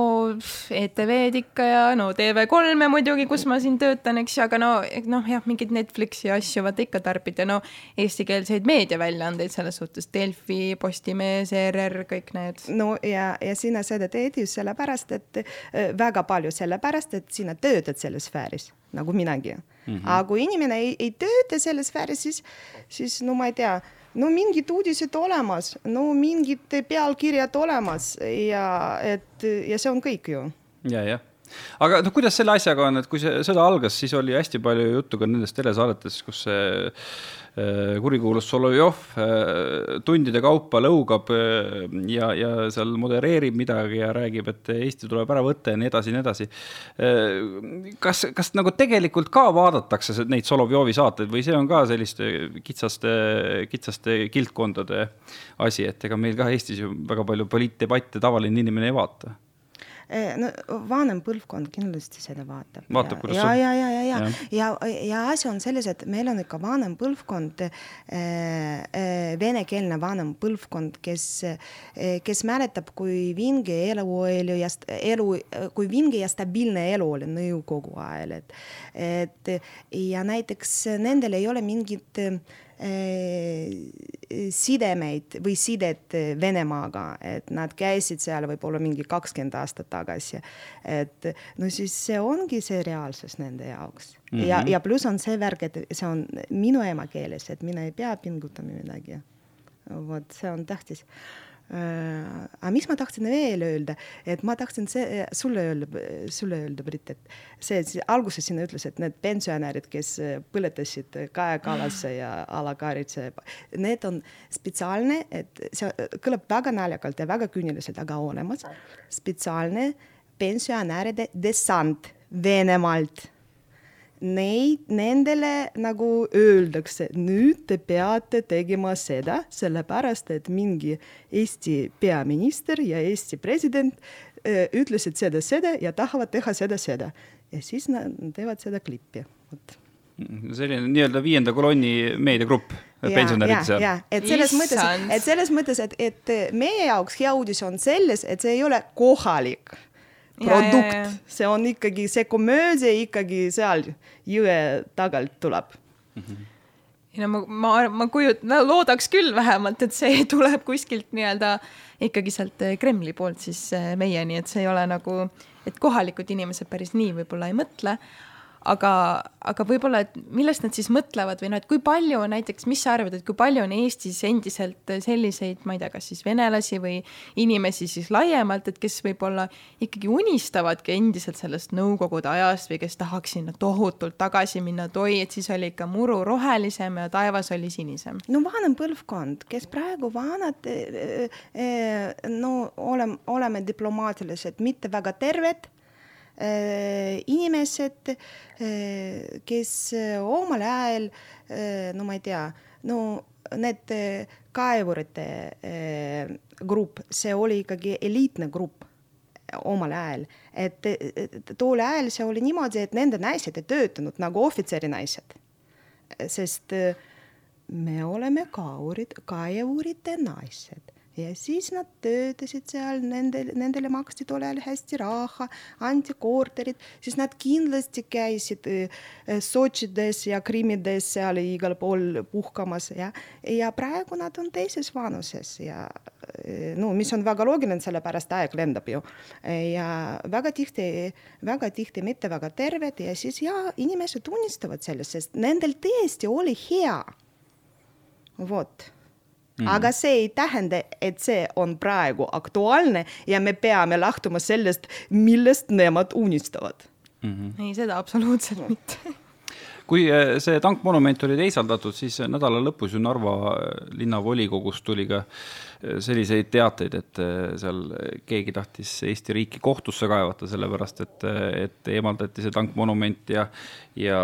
ETV-d ikka ja no TV3-e muidugi, kus ma siin töötan, eks ju, aga no noh, jah, mingeid Netflixi asju vaata ikka tarbida, no eestikeelseid meediaväljaandeid selles suhtes, Delfi, Postimees, ERR, kõik need. no ja, ja sina seda teed just sellepärast, et äh, väga palju sellepärast, et sina töötad selles sfääris nagu minagi mm. -hmm. aga kui inimene ei, ei tööta selles sfääris, siis, siis no ma ei tea no mingid uudised olemas, no mingid pealkirjad olemas. Ja et ja see on kõik ju. ja, jah aga noh, kuidas selle asjaga on, et kui see sõda algas, siis oli hästi palju juttu ka nendes telesaadetes, kus see Äh, kurikuulus Solovjov äh, tundide kaupa lõugab äh, ja, ja seal modereerib midagi ja räägib, et Eesti tuleb ära võtta ja nii edasi ja nii edasi. kas, kas nagu tegelikult ka vaadatakse neid Solovjovi saateid või see on ka selliste kitsaste, kitsaste kildkondade asi, et ega meil ka Eestis ju väga palju poliitdebatte tavaline inimene ei vaata Äh, no vanem põlvkond kindlasti seda vaatab. vaatab, kuidas ja, on. ja, ja, ja, ja, ja, ja, ja, ja asi on selles, et meil on ikka vanem põlvkond äh,, äh, venekeelne vanem põlvkond, kes äh,, kes mäletab, kui vinge elu oli ja elu, kui vinge ja stabiilne elu oli nõukogu ajal, et, et ja näiteks nendel ei ole mingit äh, sidemeid või sidet Venemaaga, et nad käisid seal võib-olla mingi kakskümmend aastat tagasi. et no siis see ongi see reaalsus nende jaoks mm. -hmm. ja, ja pluss on see värk, et see on minu emakeeles, et mina ei pea pingutama midagi. vot see on tähtis Äh, aga mis ma tahtsin veel öelda, et ma tahtsin see, sulle öelda, sulle öelda, Brit, et see, see alguses sina ütlesid, et need pensionärid, kes põletasid Kaja Kallase ja Ala Karitse, need on spetsiaalne, et see kõlab väga naljakalt ja väga küüniliselt, aga olemas. Spetsiaalne pensionäride dessant Venemaalt neid, nendele nagu öeldakse, nüüd te peate tegema seda, sellepärast et mingi Eesti peaminister ja Eesti president äh, ütlesid seda, seda ja tahavad teha seda, seda. ja siis nad teevad seda klippi, vot selline nii-öelda viienda kolonni meediagrupp pensionäride seal. ja, et selles Issand. mõttes, et selles mõttes, et, et meie jaoks hea uudis on selles, et see ei ole kohalik produkt, see on ikkagi, see komöödia ikkagi seal jõe tagant tuleb mm. -hmm ei no ma, ma, ma kujut-, no loodaks küll vähemalt, et see [laughs] tuleb kuskilt nii-öelda ikkagi sealt eh, Kremli poolt siis eh, meieni, et see ei ole nagu, et kohalikud inimesed päris nii võib-olla ei mõtle aga, aga võib-olla, et millest nad siis mõtlevad või noh, et kui palju näiteks, mis sa arvad, et kui palju on Eestis endiselt selliseid, ma ei tea, kas siis venelasi või inimesi siis laiemalt, et kes võib-olla ikkagi unistavadki endiselt sellest Nõukogude ajast või kes tahaks sinna tohutult tagasi minna, et oi, et siis oli ikka muru rohelisem ja taevas oli sinisem. no vanem põlvkond, kes praegu vanad, no oleme, oleme diplomaatilised, mitte väga terved inimesed, äh, kes äh, omal ajal, no ma ei tea, no need kaevurite grupp, see oli ikkagi eliitne grupp omal ajal, et tol ajal see oli niimoodi, et nende naised ei töötanud nagu ohvitseri naised. sest me oleme kaevurid, kaevurite naised ja siis nad töötasid seal, nendel, nendele maksti tol ajal hästi raha, anti korterid, siis nad kindlasti käisid äh, Sotšides ja Krimmides seal igal pool puhkamas ja, ja praegu nad on teises vanuses ja äh, no mis on väga loogiline, sellepärast aeg lendab ju. ja väga tihti, väga tihti mitte väga terved ja siis ja inimesed tunnistavad sellest, sest nendel tõesti oli hea. vot Mm. aga see ei tähenda, et see on praegu aktuaalne ja me peame lähtuma sellest, millest nemad unistavad mm. -hmm. ei, seda absoluutselt mitte kui äh, see tankmonument oli teisaldatud, siis nädala lõpus ju Narva linnavolikogust tuli ka äh, selliseid teateid, et äh, seal keegi tahtis Eesti riiki kohtusse kaevata, sellepärast et, et eemaldati see tankmonument ja, ja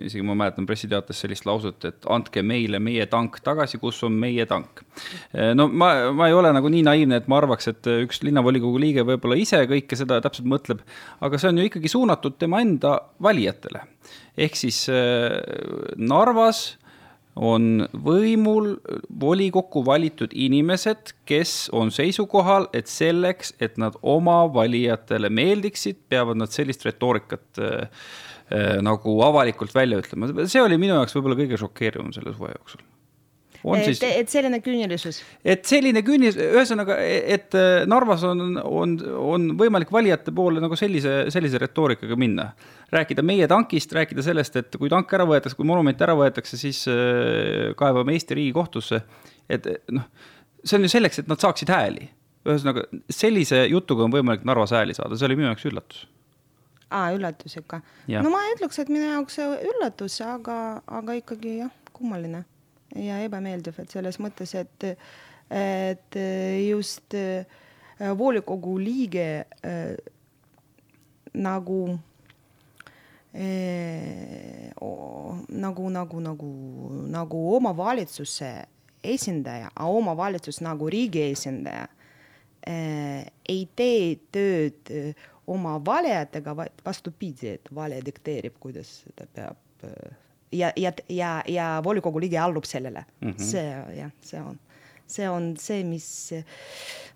isegi ma mäletan pressiteates sellist lauset, et andke meile meie tank tagasi, kus on meie tank. no ma, ma ei ole nagu nii naiivne, et ma arvaks, et üks linnavolikogu liige võib-olla ise kõike seda täpselt mõtleb, aga see on ju ikkagi suunatud tema enda valijatele ehk siis äh, Narvas on võimul volikokku valitud inimesed, kes on seisukohal, et selleks, et nad oma valijatele meeldiksid, peavad nad sellist retoorikat äh, äh, nagu avalikult välja ütlema. see oli minu jaoks võib-olla kõige šokeerivam selle suve jooksul siis, et selline küünilisus? et selline küünis, ühesõnaga, et Narvas on, on, on võimalik valijate poole nagu sellise, sellise retoorikaga minna. rääkida meie tankist, rääkida sellest, et kui tank ära võetakse, kui monument ära võetakse, siis äh, kaevame Eesti Riigikohtusse. et noh, see on ju selleks, et nad saaksid hääli. ühesõnaga, sellise jutuga on võimalik Narvas hääli saada, see oli minu jaoks üllatus aa, üllatus ikka. no ma ei ütleks, et minu jaoks üllatus, aga, aga ikkagi jah, kummaline ja ebameeldiv, et selles mõttes, et, et just äh, volikogu liige äh, nagu äh, nagu, nagu, nagu, nagu omavalitsuse esindaja, omavalitsus nagu riigi esindaja äh, ei tee tööd äh, oma valijatega, vaid vastupidi, et vale dikteerib, kuidas ta peab äh, ja, ja, ja, ja volikogu liige allub sellele mm. -hmm. see jah, see on, see on see, mis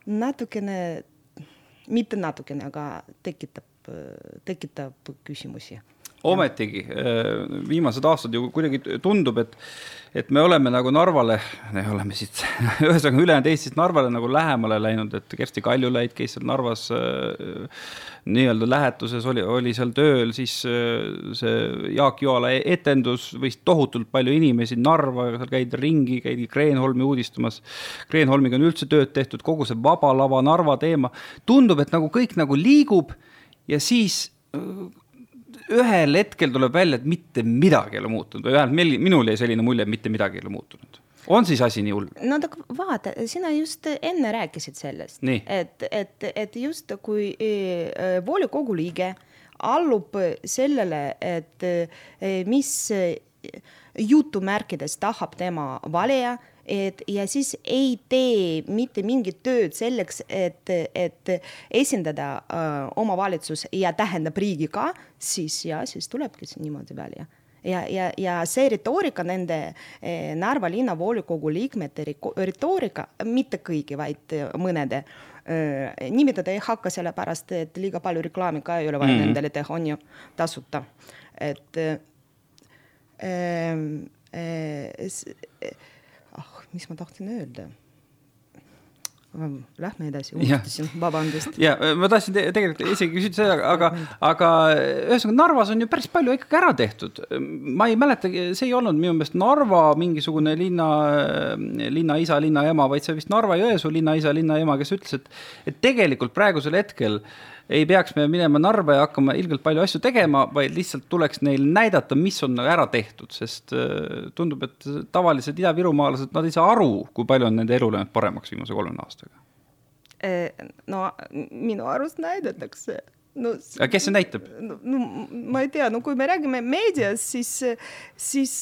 natukene, mitte natukene, aga tekitab, tekitab küsimusi ometigi viimased aastad ju kuidagi tundub, et et me oleme nagu Narvale, me oleme siit, [laughs] ühesõnaga ülejäänud Eestist Narvale nagu lähemale läinud, et Kersti Kaljulaid käis seal Narvas äh, nii-öelda lähetuses, oli, oli seal tööl, siis äh, see Jaak Joala e-, etendus, võis tohutult palju inimesi Narva, seal käidi ringi, käidi Kreenholmi uudistamas. Kreenholmiga on üldse tööd tehtud, kogu see Vaba Lava Narva teema, tundub, et nagu kõik nagu liigub ja siis ühel hetkel tuleb välja, et mitte midagi ei ole muutunud või vähemalt meil, minul jäi selline mulje, et mitte midagi ei ole muutunud on siis asi nii hull? no aga vaata, sina just enne rääkisid sellest, et, et, et just kui e, e, volikogu liige allub sellele, et e, mis jutumärkides tahab tema valija et ja siis ei tee mitte mingit tööd selleks, et, et esindada äh, omavalitsus ja tähendab riigi ka, siis ja siis tulebki see niimoodi välja ja, ja, ja see retoorika nende eh, Narva linnavolikogu liikmete retoorika, mitte kõigi, vaid mõnede eh,, nimetada ei hakka, sellepärast et liiga palju reklaami ka ei ole vaja mm -hmm. nendele teha, on ju, tasuta. et eh, eh, mis ma tahtsin öelda? Lähme edasi, unustasin, vabandust. ja ma tahtsin te tegelikult isegi küsida seda, aga, aga ühesõnaga Narvas on ju päris palju ikkagi ära tehtud. ma ei mäleta, see ei olnud minu meelest Narva mingisugune linna, linnaisa, linnaema, vaid see vist Narva-Jõesuu linnaisa, linnaema, kes ütles, et, et tegelikult praegusel hetkel äh, ei peaks me minema Narva ja hakkama ilgelt palju asju tegema, vaid lihtsalt tuleks neil näidata, mis on ära tehtud, sest äh, tundub, et tavalised idavirumaalased, nad ei saa aru, kui palju on nende elu läinud paremaks viimase kolmekümne aastaga. Äh, no minu arust näidatakse no, aga kes see näitab? no ma ei tea, no kui me räägime meedias, siis, siis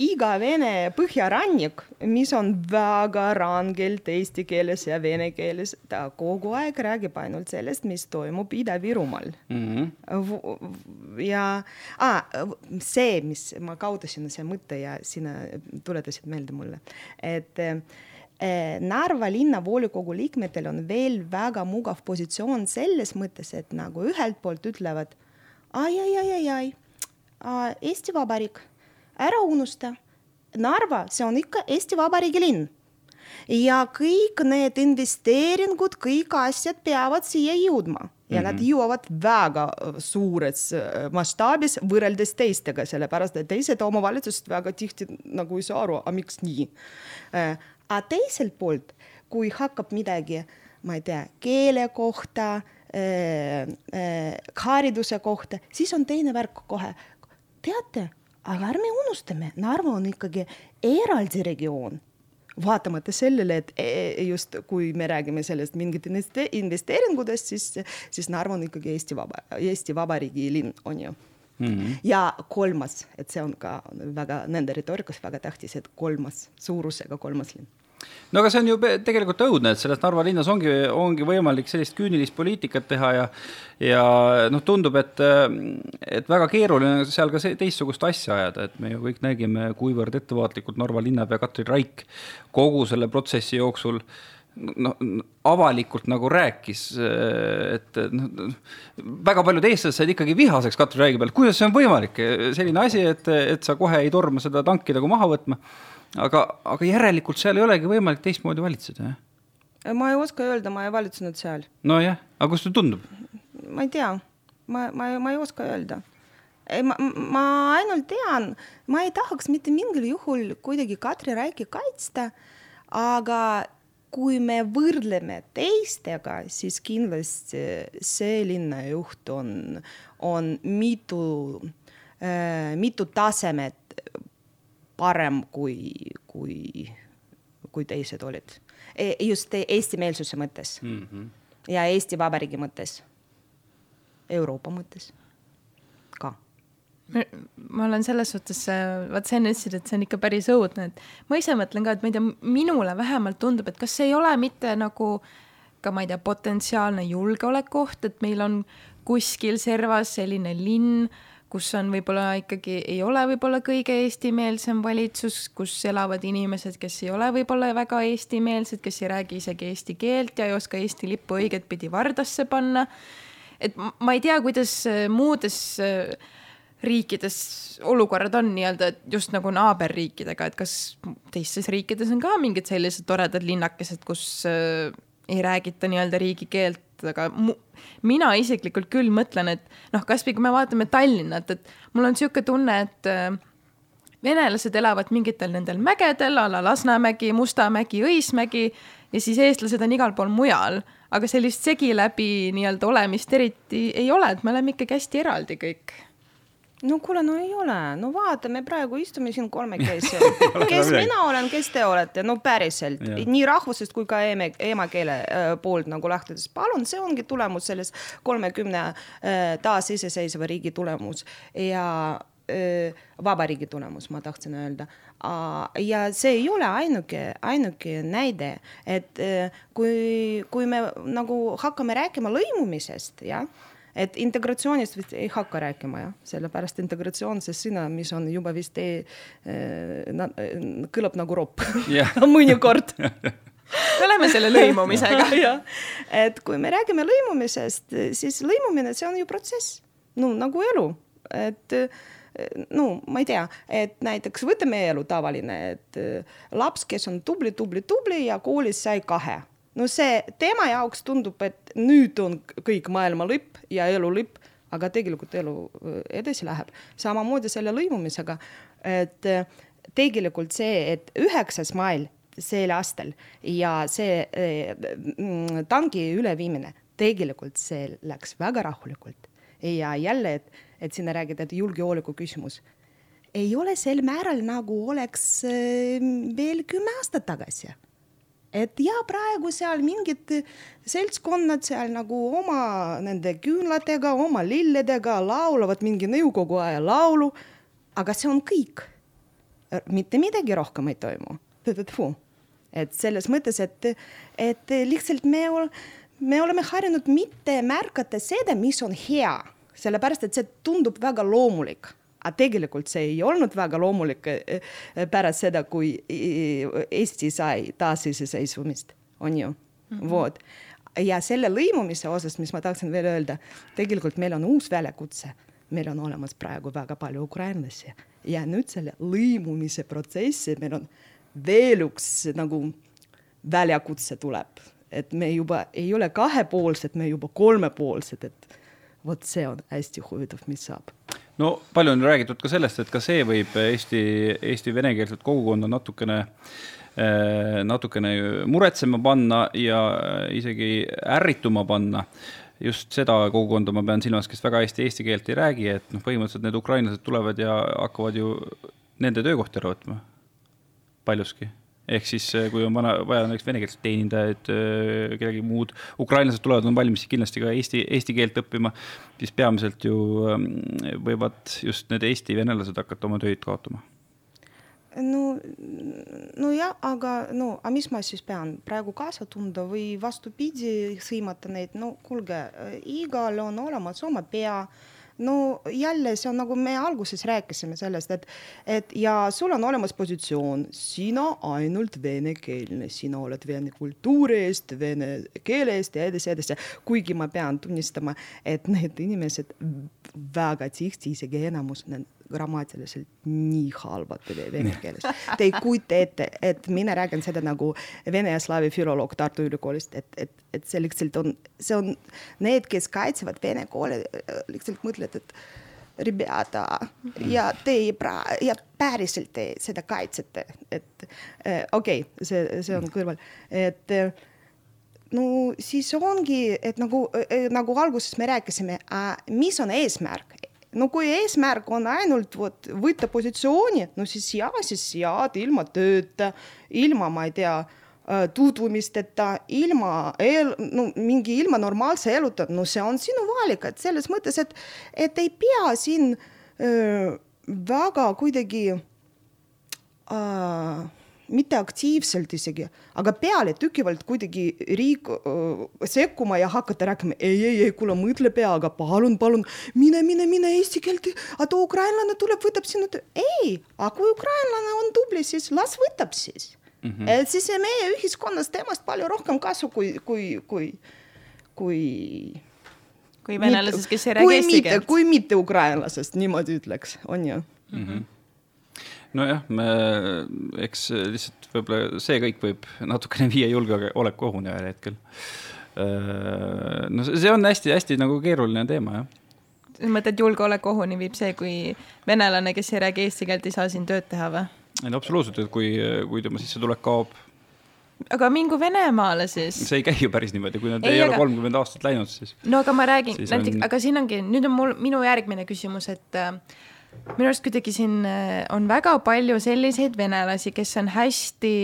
iga vene põhjarannik, mis on väga rangelt eesti keeles ja vene keeles, ta kogu aeg räägib ainult sellest, mis toimub Ida-Virumaal mm. -hmm. ja ah, see, mis ma kaotasin, see mõte ja sina tuletasid meelde mulle, et eh, Narva linnavolikogu liikmetel on veel väga mugav positsioon selles mõttes, et nagu ühelt poolt ütlevad ai, ai, ai, ai, ai, Eesti Vabariik ära unusta. Narva, see on ikka Eesti Vabariigi linn. ja kõik need investeeringud, kõik asjad peavad siia jõudma ja mm -hmm. nad mhm. jõuavad väga äh, suures äh, mastaabis võrreldes teistega, sellepärast et teised omavalitsused väga tihti nagu ei saa aru, aga miks nii. Äh, aga teiselt poolt, kui hakkab midagi, ma ei tea, keele kohta äh,, äh, hariduse kohta, siis on teine värk kohe. teate aga ärme unustame, Narva on ikkagi eraldi regioon vaatamata sellele, et e, e, just kui me räägime sellest mingit investeeringutest, siis, siis Narva on ikkagi Eesti Vaba, Eesti Vabariigi linn, on ju. Mm -hmm. ja kolmas, et see on ka väga nende retoorikas väga tähtis, et kolmas suurusega kolmas linn no aga see on ju tegelikult õudne, et selles Narva linnas ongi, ongi võimalik sellist küünilist poliitikat teha ja ja noh, tundub, et, et väga keeruline seal ka see teistsugust asja ajada, et me ju kõik nägime, kuivõrd ettevaatlikult Narva linnapea Katri Raik kogu selle protsessi jooksul noh, avalikult nagu rääkis, et noh, väga paljud eestlased said ikkagi vihaseks Katri Raigi peale, kuidas see on võimalik, selline asi, et, et sa kohe ei torma seda tanki nagu maha võtma aga, aga järelikult seal ei olegi võimalik teistmoodi valitseda, jah? ma ei oska öelda, ma ei valitsenud seal. nojah, aga kuidas sulle tundub? ma ei tea, ma, ma, ma ei oska öelda. ma, ma ainult tean, ma ei tahaks mitte mingil juhul kuidagi Katri Raiki kaitsta, aga kui me võrdleme teistega, siis kindlasti see linnajuht on, on mitu äh,, mitu tasemet parem kui, kui, kui teised olid. E, just eestimeelsuse mõttes mm -hmm. ja Eesti Vabariigi mõttes, Euroopa mõttes ka ma olen selles suhtes, vaat sa enne ütlesid, et see on ikka päris õudne, et ma ise mõtlen ka, et ma ei tea, minule vähemalt tundub, et kas see ei ole mitte nagu ka ma ei tea, potentsiaalne julgeolekuoht, et meil on kuskil servas selline linn kus on võib-olla ikkagi, ei ole võib-olla kõige eestimeelsem valitsus, kus elavad inimesed, kes ei ole võib-olla väga eestimeelsed, kes ei räägi isegi eesti keelt ja ei oska Eesti lippu õigetpidi vardasse panna. et ma ei tea, kuidas äh, muudes äh, riikides olukorrad on nii-öelda just nagu naaberriikidega, et kas teistes riikides on ka mingid sellised toredad linnakesed, kus äh, ei räägita nii-öelda riigikeelt, aga mu, mina isiklikult küll mõtlen, et noh, kasvõi kui me vaatame Tallinnat, et mul on niisugune tunne, et äh, venelased elavad mingitel nendel mägedel a la Lasnamägi, Mustamägi, Õismägi ja siis eestlased on igal pool mujal, aga sellist segi läbi nii-öelda olemist eriti ei ole, et me oleme ikkagi hästi eraldi kõik no kuule, no ei ole, no vaata, me praegu istume siin kolmekesi. [laughs] Kes mina olen, kes te olete, no päriselt, nii rahvusest kui ka ema, emakeele äh, poolt nagu lähtudes, palun, see ongi tulemus selles kolmekümne äh, taasiseseisva riigi tulemus ja äh, vabariigi tulemus, ma tahtsin öelda. ja see ei ole ainuke, ainuke näide, et kui, kui me nagu hakkame rääkima lõimumisest, jah et integratsioonist vist ei hakka rääkima jah, sellepärast integratsioon, see sõna, mis on juba vist ei, äh, kõlab nagu ropp. Yeah. [laughs] mõnikord [laughs] me oleme selle lõimumisega. [laughs] Et kui me räägime lõimumisest, siis lõimumine, see on ju protsess, no nagu elu, et no ma ei tea, et näiteks võtame elu tavaline, et laps, kes on tubli, tubli, tubli ja koolis sai kahe no see tema jaoks tundub, et nüüd on kõik maailma lõpp ja elu lõpp, aga tegelikult elu äh, edasi läheb. samamoodi selle lõimumisega, et äh, tegelikult see, et üheksas mail sel aastal ja see äh, tanki üleviimine, tegelikult see läks väga rahulikult. Ja jälle, et, et sina räägid, et julgeoleku küsimus. Ei ole sel määral, nagu oleks veel kümme aastat tagasi et ja praegu seal mingid seltskonnad seal nagu oma nende küünlatega, oma lilledega laulavad mingi nõukogu aja laulu. aga see on kõik. mitte midagi rohkem ei toimu. et selles mõttes, et, et lihtsalt me, me oleme harjunud mitte märgata seda, mis on hea, sellepärast et see tundub väga loomulik aga tegelikult see ei olnud väga loomulik eh, eh, pärast seda, kui Eesti sai taasiseseisvumist, on ju mm, -hmm. vot. ja selle lõimumise osas, mis ma tahtsin veel öelda, tegelikult meil on uus väljakutse, meil on olemas praegu väga palju ukrainlasi ja nüüd selle lõimumise protsessi meil on veel üks nagu väljakutse tuleb, et me juba ei ole kahepoolsed, me juba kolmepoolsed, et vot see on hästi huvitav, mis saab no palju on räägitud ka sellest, et ka see võib Eesti, Eesti venekeelset kogukonda natukene, eh, natukene muretsema panna ja isegi ärrituma panna. just seda kogukonda ma pean silmas, kes väga hästi eesti keelt ei räägi, et noh, põhimõtteliselt need ukrainlased tulevad ja hakkavad ju nende töökohti ära võtma. Paljuski ehk siis, eh, kui on vana, vaja näiteks venekeelset teenindajaid, eh, kedagi muud, ukrainlased tulevad, on valmis kindlasti ka eesti, eesti keelt õppima, siis peamiselt ju ehm, võivad just need eesti venelased hakata oma töid kaotama. No, nojah, aga no, aga mis ma siis pean? Praegu kaasa tunda või vastupidi, sõimata neid, no kuulge, igal on olemas oma pea no jälle see on nagu me alguses rääkisime sellest, et, et ja sul on olemas positsioon, sina ainult venekeelne, sina oled vene kultuuri eest, vene keele eest ja edasi, edasi. kuigi ma pean tunnistama, et need inimesed väga tihti, isegi enamus grammatiliselt nii halvad vene keeles. Te ei kujuta ette, et mina räägin seda nagu vene ja slaavi filoloog Tartu Ülikoolist, et, et, et see lihtsalt on, see on need, kes kaitsevad vene koole, lihtsalt mõtlevad, et rебята ja teie pra- ja päriselt te seda kaitsete, et äh, okei okay,, see, see on kõrval, et äh, no siis ongi, et nagu äh,, nagu alguses me rääkisime äh,, mis on eesmärk no kui eesmärk on ainult vot võtta positsiooni, no siis ja, siis jääd ilma tööta, ilma, ma ei tea, äh, tutvumisteta, ilma eel, no mingi ilma normaalse eluta, no see on sinu valik, et selles mõttes, et, et ei pea siin öö, väga kuidagi äh, mitte aktiivselt isegi, aga pealetükkivalt kuidagi riik öö, sekkuma ja hakata rääkima, ei, ei, ei, kuule, mõtle peaga, palun, palun, mine, mine, mine eesti keelt, aga ukrainlane tuleb, võtab sinu töö. ei, aga kui ukrainlane on tubli, siis las võtab siis mm. -hmm. et siis meie ühiskonnas temast palju rohkem kasu, kui, kui, kui, kui kui venelasest, kes ei räägi eesti keelt. kui mitte ukrainlasest, niimoodi ütleks, on ju mm. -hmm nojah, me, eks lihtsalt võib-olla see kõik võib natukene [laughs] viia julgeolekuohuni ühel hetkel. Äh, no see on hästi-hästi nagu keeruline teema, jah sa mõtled julgeolekuohuni viib see, kui venelane, kes ei räägi eesti keelt, ei saa siin tööd teha või? ei no absoluutselt, et kui, kui tema sissetulek kaob aga mingu Venemaale siis. see ei käi ju päris niimoodi, kui nad ei, ei ole kolmkümmend aga... aastat läinud, siis. no aga ma räägin, näiteks on..., aga siin ongi, nüüd on mul, minu järgmine küsimus, et äh, minu arust kuidagi siin äh, on väga palju selliseid venelasi, kes on hästi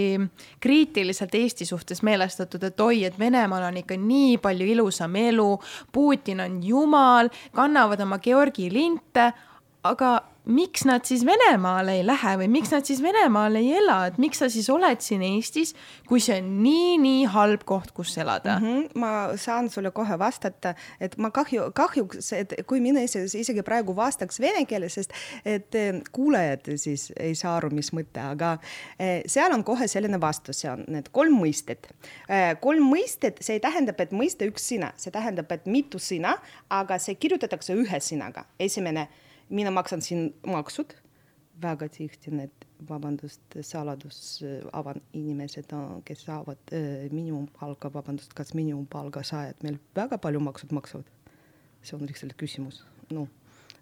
kriitiliselt Eesti suhtes meelestatud, et oi, et Venemaal on ikka nii palju ilusam elu, Putin on jumal, kannavad oma Georgi linte, aga miks nad siis Venemaale ei lähe või miks nad siis Venemaal ei ela, et miks sa siis oled siin Eestis, kui see on nii-nii halb koht, kus elada mm? -hmm. ma saan sulle kohe vastata, et ma kahju, kahjuks, et kui mina isegi praegu vastaks vene keeles, sest et eh, kuulajad siis ei saa aru, mis mõte, aga eh, seal on kohe selline vastus, see on need kolm mõistet. Eh, kolm mõistet, see ei tähenda, et mõiste üks sõna, see tähendab, et mitu sõna, aga see kirjutatakse ühe sõnaga. esimene mina maksan siin maksud, väga tihti need, vabandust, saladus avan inimesed, kes saavad äh, miinimumpalka, vabandust, kas miinimumpalga saajad meil väga palju maksud maksavad? see on lihtsalt küsimus, noh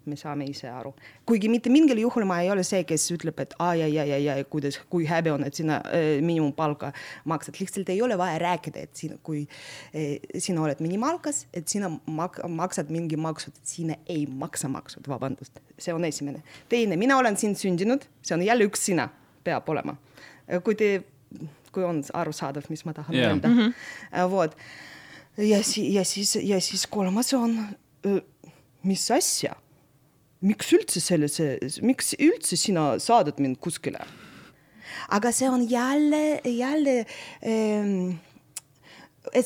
me saame ise aru. kuigi mitte mingil juhul ma ei ole see, kes ütleb, et aa ja, ja, ja, ja kuidas, kui häbi on, et sina äh, miinimumpalka maksad, lihtsalt ei ole vaja rääkida, et sina, kui äh, sina oled minimaalkas, et sina mak maksad mingi maksud, et sina ei maksa maksud, vabandust, see on esimene. teine, mina olen siin sündinud, see on jälle üks sina, peab olema. kui te, kui on arusaadav, mis ma tahan yeah. öelda mm, -hmm. vot ja siis, ja siis, ja siis kolmas on, mis asja miks üldse sellise, miks üldse sina saadad mind kuskile? aga see on jälle, jälle ähm,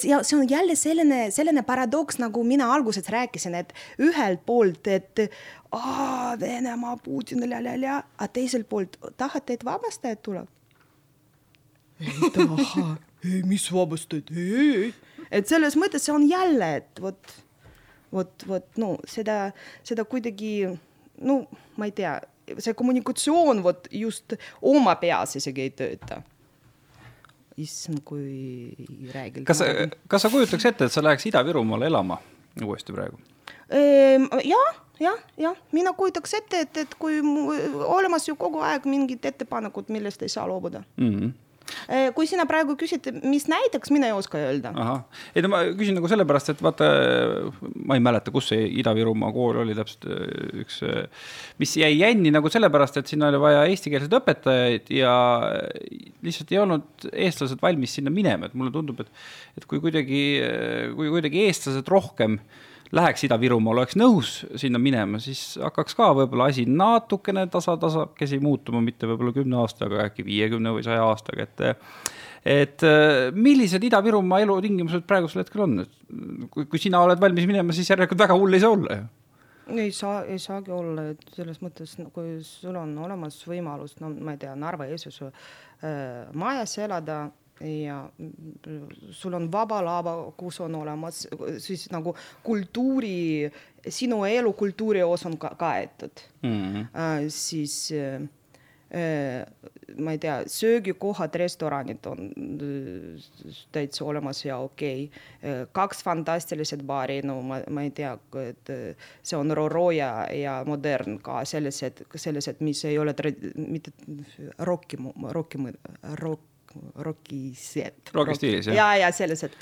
ja see on jälle selline, selline paradoks, nagu mina alguses rääkisin, et ühelt poolt, et aa, Venemaa, Putin, aga teiselt poolt tahate, et vabastajad tuleb? ei taha, ei, mis vabastajad, ei, et selles mõttes see on jälle, et vot vot, vot no seda, seda kuidagi no ma ei tea, see kommunikatsioon vot just oma peas isegi ei tööta. issand, kui räägida. kas, kas sa kujutaks ette, et sa läheks Ida-Virumaale elama uuesti praegu? Ehm, jah, jah, jah, mina kujutaks ette, et, et kui olemas ju kogu aeg mingid ettepanekud, millest ei saa loobuda mm. -hmm kui sina praegu küsid, mis näiteks, mina ei oska öelda. ei no ma küsin nagu sellepärast, et vaata, ma ei mäleta, kus see Ida-Virumaa kool oli täpselt äh, üks, äh, mis jäi jänni nagu sellepärast, et sinna oli vaja eestikeelseid õpetajaid ja lihtsalt ei olnud eestlased valmis sinna minema, et mulle tundub, et, et kui kuidagi, kui kuidagi eestlased rohkem äh, läheks Ida-Virumaal, oleks nõus sinna minema, siis hakkaks ka võib-olla asi natukene tasa-tasakesi muutuma, mitte võib-olla kümne aastaga, äkki viiekümne või saja aastaga, et et millised Ida-Virumaa elutingimused praegusel hetkel on, et kui, kui sina oled valmis minema, siis järelikult väga hull ei saa olla ju. Ei saa, ei saagi olla, et selles mõttes, kui sul on olemas võimalus, no ma ei tea, Narva-Jõesuus äh, majas elada ja sul on vaba lava, kus on olemas siis nagu kultuuri, sinu elu kultuurios on ka kaetud mm. -hmm. Äh, siis äh, ma ei tea, söögikohad, restoranid on äh, täitsa olemas ja okei okay.. kaks fantastilised baari, no ma, ma ei tea, et äh, see on Roro ja, ja Modern ka sellised, sellised, mis ei ole trad-, mitte rocki, rocki, rock rokiset. roki stiilis jah? ja, ja sellised,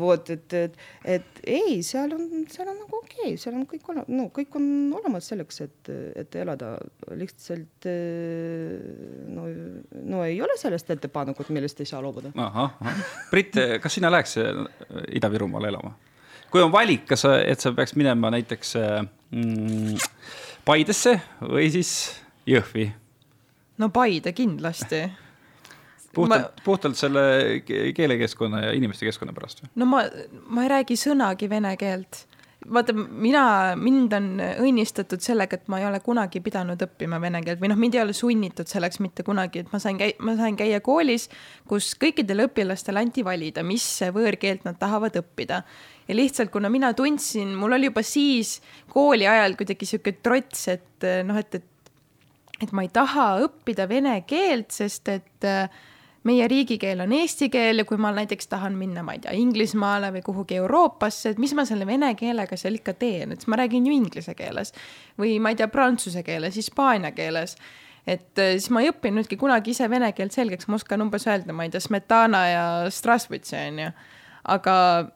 vot, et, et, et ei, seal on, seal on nagu okei okay,, seal on kõik ole-, no kõik on olemas selleks, et, et elada, lihtsalt no, no ei ole sellest ettepanekut, millest ei saa loobuda. Brit, kas sina läheks Ida-Virumaale elama? kui on valik, kas sa, et sa peaks minema näiteks mm, Paidesse või siis Jõhvi? no Paide kindlasti puhtalt ma..., puhtalt selle keelekeskkonna ja inimeste keskkonna pärast või? no ma, ma ei räägi sõnagi vene keelt vaata, mina, mind on õnnistatud sellega, et ma ei ole kunagi pidanud õppima vene keelt või noh, mind ei ole sunnitud selleks mitte kunagi, et ma sain käi-, ma sain käia koolis, kus kõikidele õpilastele anti valida, mis võõrkeelt nad tahavad õppida. ja lihtsalt, kuna mina tundsin, mul oli juba siis kooli ajal kuidagi sihuke trots, et noh, et, et et ma ei taha õppida vene keelt, sest et äh, meie riigikeel on eesti keel ja kui ma näiteks tahan minna, ma ei tea, Inglismaale või kuhugi Euroopasse, et mis ma selle vene keelega seal ikka teen, et ma räägin ju inglise keeles või ma ei tea, prantsuse keeles, hispaania keeles et äh, siis ma ei õppinudki kunagi ise vene keelt selgeks, ma oskan umbes öelda, ma ei tea, Smetana ja Strasvõtsi onju. aga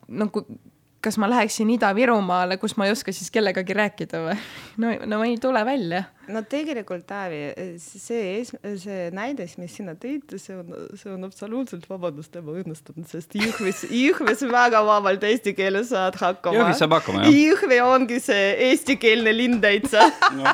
no kui kas ma läheksin Ida-Virumaale, kus ma ei oska siis kellegagi rääkida või? [laughs] no, no ei tule välja no tegelikult Taavi, see, see näide, mis sina tõid, see on, see on absoluutselt, vabandust, ebaõnnestunud, sest Jõhvis, Jõhvis väga vabalt eesti keeles saad hakkama. Jõhvis saab hakkama, jah. Jõhvi ongi see eestikeelne linn täitsa [laughs] no..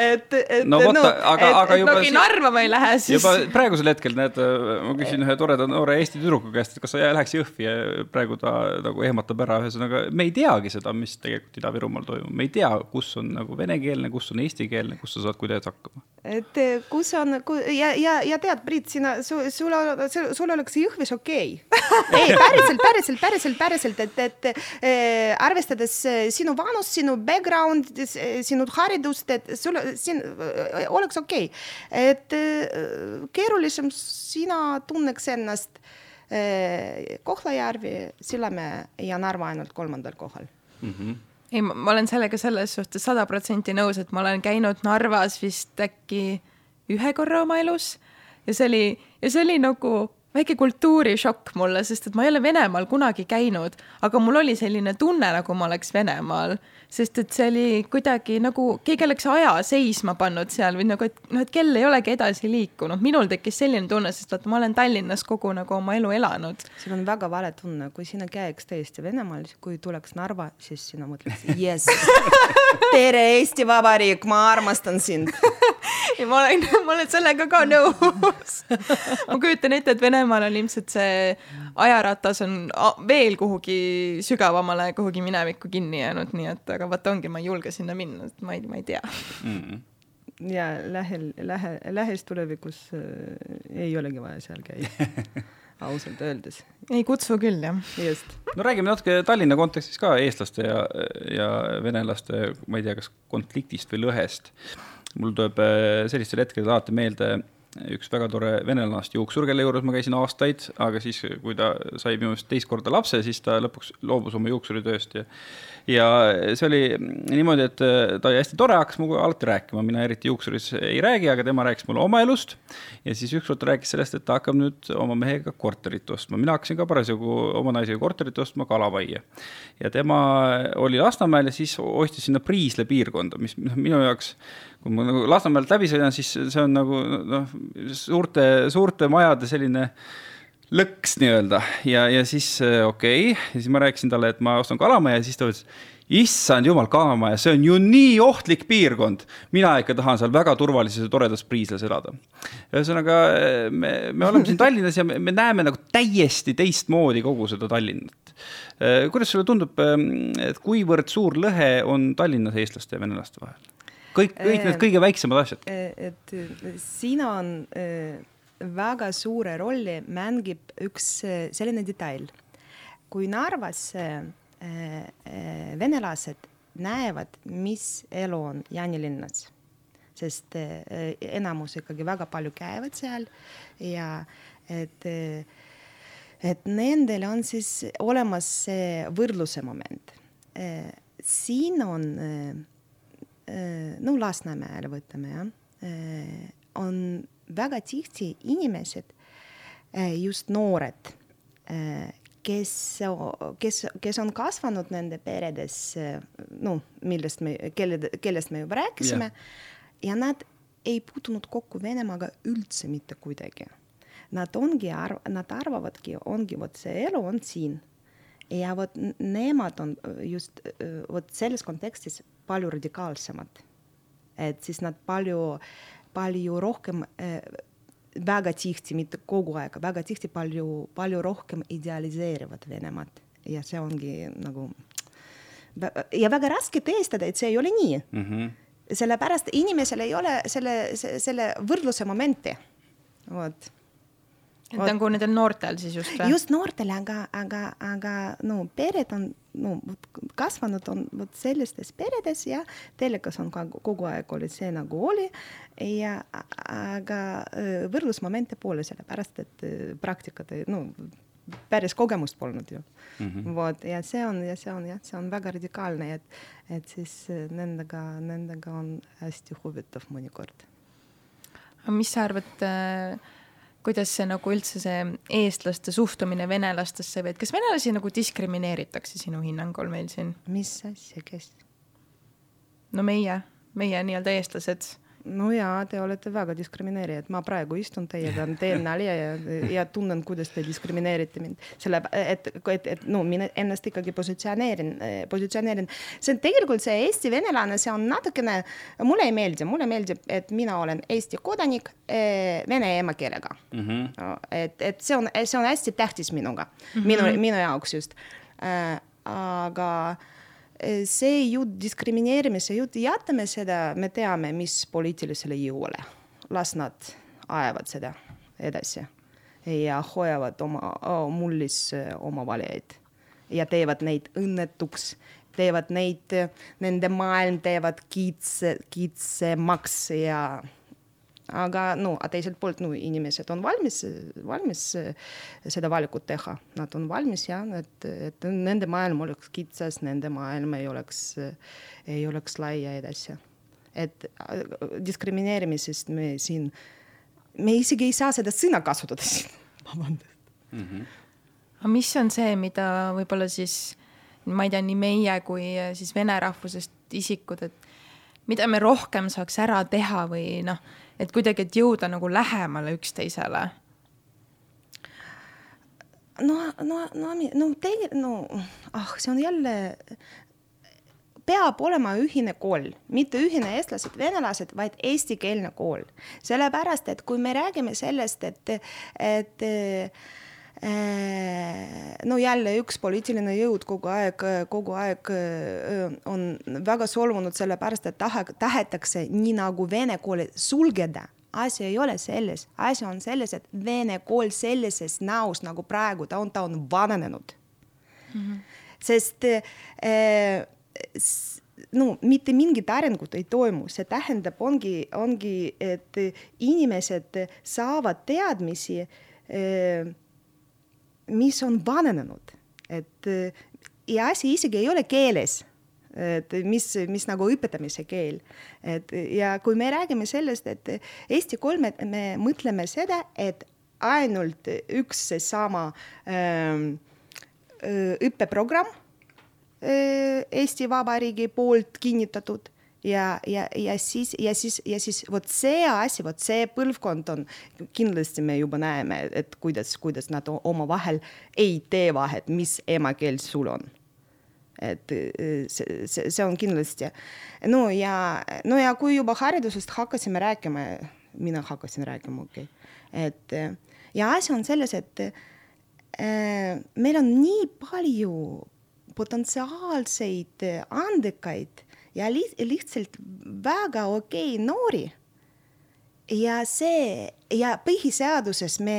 et, et no vot no,, aga, aga juba. no Narva ma ei lähe siis. juba praegusel hetkel näed, ma küsin ühe toreda noore Eesti tüdruku käest, et kas sa läheks Jõhvi ja praegu ta nagu ehmatab ära, ühesõnaga me ei teagi seda, mis tegelikult Ida-Virumaal toimub, me ei tea, kus on nagu venekeelne, kus on eestikeelne, kus kus sa saad kuidagi hakkama? et eh, kus on ja, ja, ja tead, Priit, sina, sul, sul, sul oleks Jõhvis okei okay. [laughs] ei, päriselt, päriselt, päriselt, päriselt, et, et äh, arvestades eh, sinu vanust, sinu background'i, sinu haridust, et sul siin äh, oleks okei okay.. et äh, keerulisem sina tunneks ennast äh, Kohtla-Järvi, Sillamäe ja Narva ainult kolmandal kohal mm. -hmm ei, ma olen sellega selles suhtes sada protsenti nõus, et ma olen käinud Narvas vist äkki ühe korra oma elus ja see oli, ja see oli nagu väike kultuurishokk mulle, sest et ma ei ole Venemaal kunagi käinud, aga mul oli selline tunne, nagu ma oleks Venemaal, sest et see oli kuidagi nagu keegi oleks aja seisma pannud seal või nagu, et noh, et kell ei olegi edasi liikunud. minul tekkis selline tunne, sest vaata, ma olen Tallinnas kogu nagu oma elu elanud. sul on väga vale tunne, kui sina käiks tõesti Venemaal, kui tuleks Narva, siis sina mõtleksid, [laughs] jess, tere Eesti Vabariik, ma armastan sind [laughs] ja ma olen, ma olen sellega ka nõus [laughs] ma kujutan ette, et Venemaal on ilmselt see ajaratas on veel kuhugi sügavamale, kuhugi minevikku kinni jäänud, nii et aga vaata ongi, ma ei julge sinna minna, et ma ei, ma ei tea mm. -hmm ja lähel, lähe, lähes tulevikus äh, ei olegi vaja seal käia [laughs] ausalt öeldes. ei kutsu küll, jah. just. no räägime natuke Tallinna kontekstis ka eestlaste ja, ja venelaste, ma ei tea, kas konfliktist või lõhest mul tuleb äh, sellistel hetkedel alati meelde üks väga tore venelast juuksur, kelle juures ma käisin aastaid, aga siis, kui ta sai minu meelest teist korda lapse, siis ta lõpuks loobus oma juuksuritööst ja ja see oli niimoodi, et ta oli hästi tore, hakkas minuga alati rääkima, mina eriti juuksuris ei räägi, aga tema rääkis mulle oma elust. ja siis ükskord ta rääkis sellest, et ta hakkab nüüd oma mehega korterit ostma, mina hakkasin ka parasjagu oma naisega korterit ostma Kalavaias. ja tema oli Lasnamäel ja siis ostis sinna Priisle piirkonda, mis noh, minu jaoks kui ma nagu Lasnamäelt läbi sõidan, siis see on nagu noh, suurte, suurte majade selline lõks nii-öelda ja, ja siis okei okay., ja siis ma rääkisin talle, et ma ostan Kalamaja ja siis ta ütles, issand jumal, Kalamaja, see on ju nii ohtlik piirkond. mina ikka tahan seal väga turvalises ja toredas Priislas elada. ühesõnaga, me, me oleme siin Tallinnas ja me, me näeme nagu täiesti teistmoodi kogu seda Tallinnat. kuidas sulle tundub, et kuivõrd suur lõhe on Tallinnas eestlaste ja venelaste vahel? Kõik, kõik need kõige väiksemad asjad. et siin on väga suure rolli mängib üks selline detail. kui Narvas venelased näevad, mis elu on Jaanilinnas, sest enamus ikkagi väga palju käivad seal ja et, et nendel on siis olemas see võrdluse moment. siin on no Lasnamäel võtame jah, äh, on väga tihti inimesed, äh, just noored, kes, kes, kes on kasvanud nende peredes, no millest me, kelle, kellest me juba rääkisime yeah. ja nad ei puutunud kokku Venemaaga üldse mitte kuidagi. Nad ongi arv-, nad arvavadki, ongi vot see elu on siin ja vot nemad on just vot selles kontekstis palju radikaalsemad. et siis nad palju, palju rohkem äh, väga tihti, mitte kogu aeg, väga tihti palju, palju rohkem idealiseerivad Venemaad ja see ongi nagu ja väga raske tõestada, et see ei ole nii mm. -hmm. sellepärast inimesel ei ole selle, selle võrdluse momenti. vot et nagu nendel noortel siis just või? just noortel, aga, aga, aga no pered on no kasvanud on vot sellistes peredes ja telekas on ka kogu aeg oli see nagu oli ja aga võrdlusmomente pole, sellepärast et praktikat, no päris kogemust polnud ju mm. -hmm. vot ja see on ja see on jah, see on väga radikaalne, et, et siis nendega, nendega on hästi huvitav mõnikord. aga mis sa arvad äh,, kuidas see nagu üldse see eestlaste suhtumine venelastesse või et kas venelasi nagu diskrimineeritakse sinu hinnangul meil siin? mis asja, kes? no meie, meie nii-öelda eestlased no jaa, te olete väga diskrimineerijad, ma praegu istun teiega, teen nalja ja, ja tunnen, kuidas te diskrimineerite mind. selle, et, et, et no mina ennast ikkagi positsioneerin, positsioneerin. see on tegelikult see Eesti venelane, see on natukene, mulle ei meeldi, mulle meeldib, et mina olen Eesti kodanik eh, vene emakeelega mm. -hmm. et, et see on, see on hästi tähtis minuga mm, -hmm. minu, minu jaoks just äh,. aga see jutt, diskrimineerimise jutt, jätame seda, me teame, mis poliitilisele jõule, las nad ajavad seda edasi ja hoiavad oma oh, mullis oma valijaid ja teevad neid õnnetuks, teevad neid, nende maailm teevad kitse, kitsemaks ja aga no teiselt poolt no inimesed on valmis, valmis seda valikut teha, nad on valmis jah, et, et nende maailm oleks kitsas, nende maailm ei oleks, ei oleks lai ja edasi. et diskrimineerimisest me siin, me isegi ei saa seda sõna kasutada siin, vabandust mm. -hmm. aga mis on see, mida võib-olla siis ma ei tea, nii meie kui siis vene rahvusest isikud, et mida me rohkem saaks ära teha või noh et kuidagi, et jõuda nagu lähemale üksteisele? no, no, no, no tegelikult, no ah, see on jälle, peab olema ühine kool, mitte ühine eestlased, venelased, vaid eestikeelne kool. sellepärast, et kui me räägime sellest, et, et Äh, no jälle üks poliitiline jõud kogu aeg, kogu aeg äh, on väga solvunud sellepärast, et taha, tahetakse nii nagu vene kooli sulgeda asi ei ole selles, asi on selles, et vene kool sellises näos nagu praegu ta on, ta on vananenud mm. -hmm. sest äh, no mitte mingit arengut ei toimu, see tähendab, ongi, ongi, et inimesed saavad teadmisi äh, mis on vananenud, et ja asi isegi ei ole keeles et mis, mis nagu õpetamise keel. et ja kui me räägime sellest, et Eesti kool, me, me mõtleme seda, et ainult üks seesama ähm, õppeprogramm äh, Eesti Vabariigi poolt kinnitatud ja, ja, ja siis, ja siis, ja siis vot see asi, vot see põlvkond on, kindlasti me juba näeme, et kuidas, kuidas nad omavahel ei tee vahet, mis emakeel sul on. et see, see, see on kindlasti. no ja, no ja kui juba haridusest hakkasime rääkima, mina hakkasin rääkima, okei okay., et ja asi on selles, et äh, meil on nii palju potentsiaalseid andekaid ja li lihtsalt väga okei okay, noori. ja see ja põhiseaduses me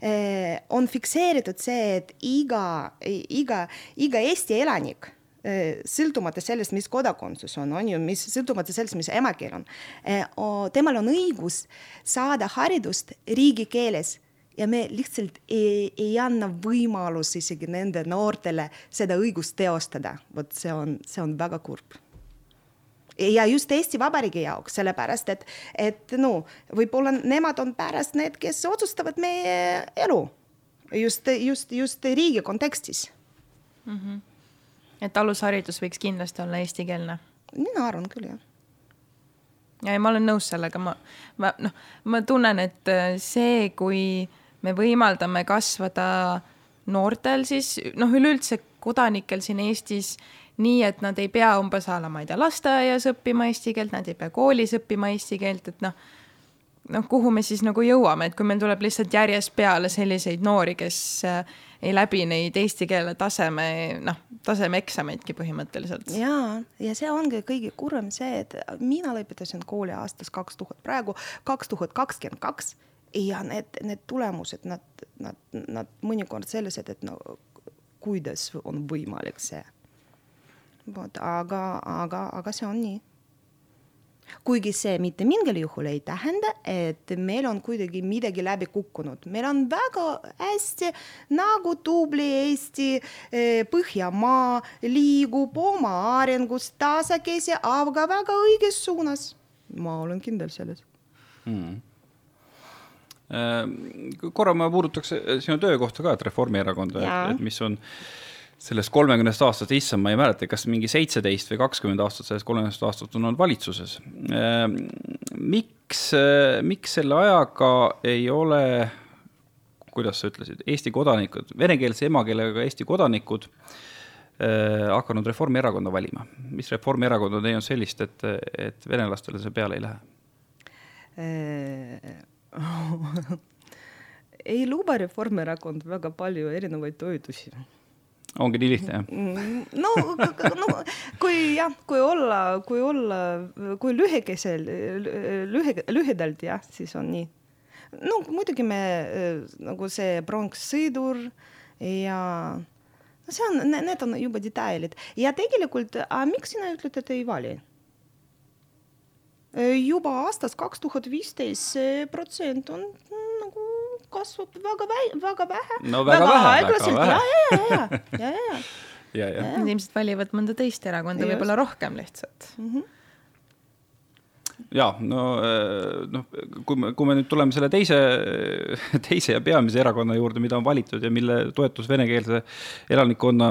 eh, on fikseeritud see, et iga, iga, iga Eesti elanik eh, sõltumata sellest, mis kodakondsus on, on ju, mis sõltumata sellest, mis emakeel on eh,, temal on õigus saada haridust riigikeeles ja me lihtsalt ei, ei anna võimalust isegi nende noortele seda õigust teostada. vot see on, see on väga kurb ja just Eesti Vabariigi jaoks, sellepärast et, et no võib-olla nemad on pärast need, kes otsustavad meie elu just, just, just riigi kontekstis mm. -hmm. et alusharidus võiks kindlasti olla eestikeelne? mina arvan küll, jah ja, ja ma olen nõus sellega, ma, ma noh, ma tunnen, et äh, see, kui me võimaldame kasvada noortel siis noh, üleüldse kodanikel siin Eestis nii et nad ei pea umbes a la, ma ei tea, lasteaias õppima eesti keelt, nad ei pea koolis õppima eesti keelt, et noh, noh, kuhu me siis nagu jõuame, et kui meil tuleb lihtsalt järjest peale selliseid noori, kes äh, ei läbi neid eesti keele taseme, noh, tasemeeksameidki põhimõtteliselt. ja, ja see ongi kõige kurvem see, et mina lõpetasin kooli aastast kaks tuhat, praegu kaks tuhat kakskümmend kaks ja need, need tulemused, nad, nad, nad mõnikord sellised, et no kuidas on võimalik see. Vot, aga, aga, aga see on nii. Kuigi see mitte mingil juhul ei tähenda, et meil on kuidagi midagi läbi kukkunud, meil on väga hästi nagu tubli Eesti eh, Põhjamaa liigub oma arengus tasakesi, aga väga õiges suunas. ma olen kindel selles. Mm korra ma puudutaks sinu töökohta ka, et Reformierakonda, et, et mis on sellest kolmekümnest aastast, issand, ma ei mäleta, kas mingi seitseteist või kakskümmend aastat sellest kolmekümnest aastast on olnud valitsuses. Ehm, miks, miks selle ajaga ei ole, kuidas sa ütlesid, Eesti kodanikud, venekeelse emakeelega Eesti kodanikud äh, hakanud Reformierakonda valima, mis Reformierakond on teinud sellist, et, et venelastele see peale ei lähe? [laughs] ei luba Reformierakond väga palju erinevaid toetusi ongi nii lihtne, jah? Mm, no, no kui jah, kui olla, kui olla, kui lühikesel, lühi, lühidalt jah, siis on nii. no muidugi me nagu see pronkssõidur ja no see on, need on juba detailid ja tegelikult, miks sina ütled, et ei vali? juba aastast kaks tuhat viisteist see protsent on kasvab väga vähe, väga vähe. no väga, väga vähe, väga vähe. ja, ja, ja, ja, ja, ja, [laughs] ja. Nad ilmselt valivad mõnda teist erakonda võib-olla rohkem lihtsalt mm. -hmm ja no, äh, noh, kui me, kui me nüüd tuleme selle teise, [laughs] teise ja peamise erakonna juurde, mida on valitud ja mille toetus venekeelse elanikkonna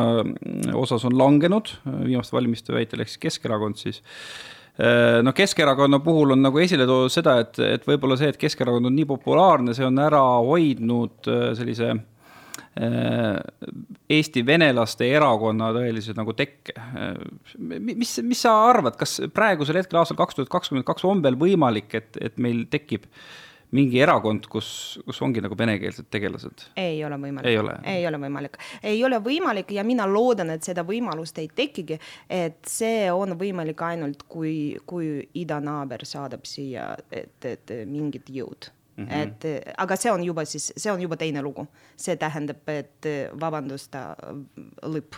osas on langenud viimaste valimiste väitel ehk siis Keskerakond, siis Äh, no Keskerakonna puhul on nagu esile toodud seda, et, et võib-olla see, et Keskerakond on nii populaarne, see on ära hoidnud äh, sellise äh, Eesti venelaste erakonna tõelise nagu tekke. mis, mis sa arvad, kas praegusel hetkel aastal kaks tuhat kakskümmend kaks on veel võimalik, et, et meil tekib äh, mingi erakond, kus, kus ongi nagu venekeelsed tegelased? ei ole võimalik. ei ole? ei ole võimalik. ei ole võimalik ja mina loodan, et seda võimalust ei tekigi, et see on võimalik ainult, kui, kui idanaaber saadab siia, et, et mingid jõud Mm -hmm. et aga see on juba siis, see on juba teine lugu, see tähendab, et vabandust, lõpp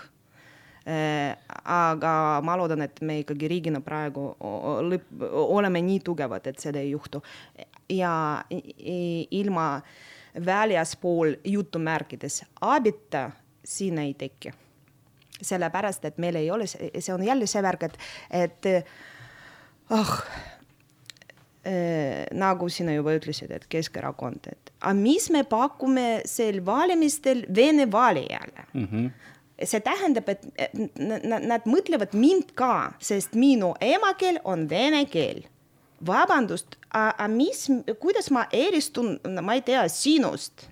Äh, aga ma loodan, et me ikkagi riigina praegu oleme nii tugevad, et seda ei juhtu. Ja ilma väljaspool jutumärkides abita siin ei teki. sellepärast, et meil ei ole, see on jälle see värk, et, et ah äh, nagu sina juba ütlesid, et Keskerakond, et aga mis me pakume sel valimistel Vene valijale mm? -hmm see tähendab, et nad, nad mõtlevad mind ka, sest minu emakeel on vene keel. Vabandust, aga mis, kuidas ma eristun, ma ei tea, sinust?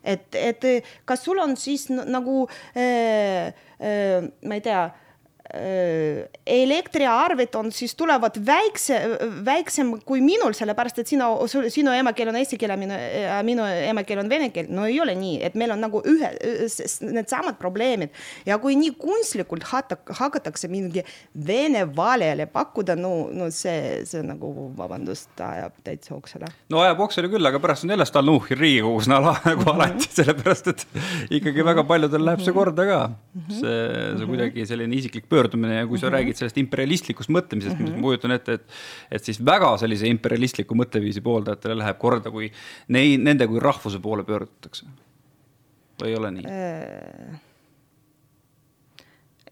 et, et kas sul on siis nagu äh,, äh, ma ei tea elektriarved on siis tulevad väikse, väiksem kui minul, sellepärast et sina, sinu emakeel on eesti keel ja minu, minu emakeel on vene keel. no ei ole nii, et meil on nagu ühe, needsamad probleemid ja kui nii kunstlikult hakatakse mingi vene valijale pakkuda, no, no see, see nagu vabandust, ajab täitsa oksele. no ajab oksele küll, aga pärast on jälle Stalnuhhin Riigikogus nagu alati, mhm. sellepärast et ikkagi väga paljudel läheb see korda ka. Mhm. see, see kuidagi selline isiklik pöördumine pöördumine ja kui sa mm -hmm. räägid sellest imperialistlikust mõtlemisest mm, -hmm. mis ma kujutan ette, et et siis väga sellise imperialistliku mõtteviisi pooldajatele läheb korda, kui nei-, nende kui rahvuse poole pöördutakse. või ei ole nii äh,?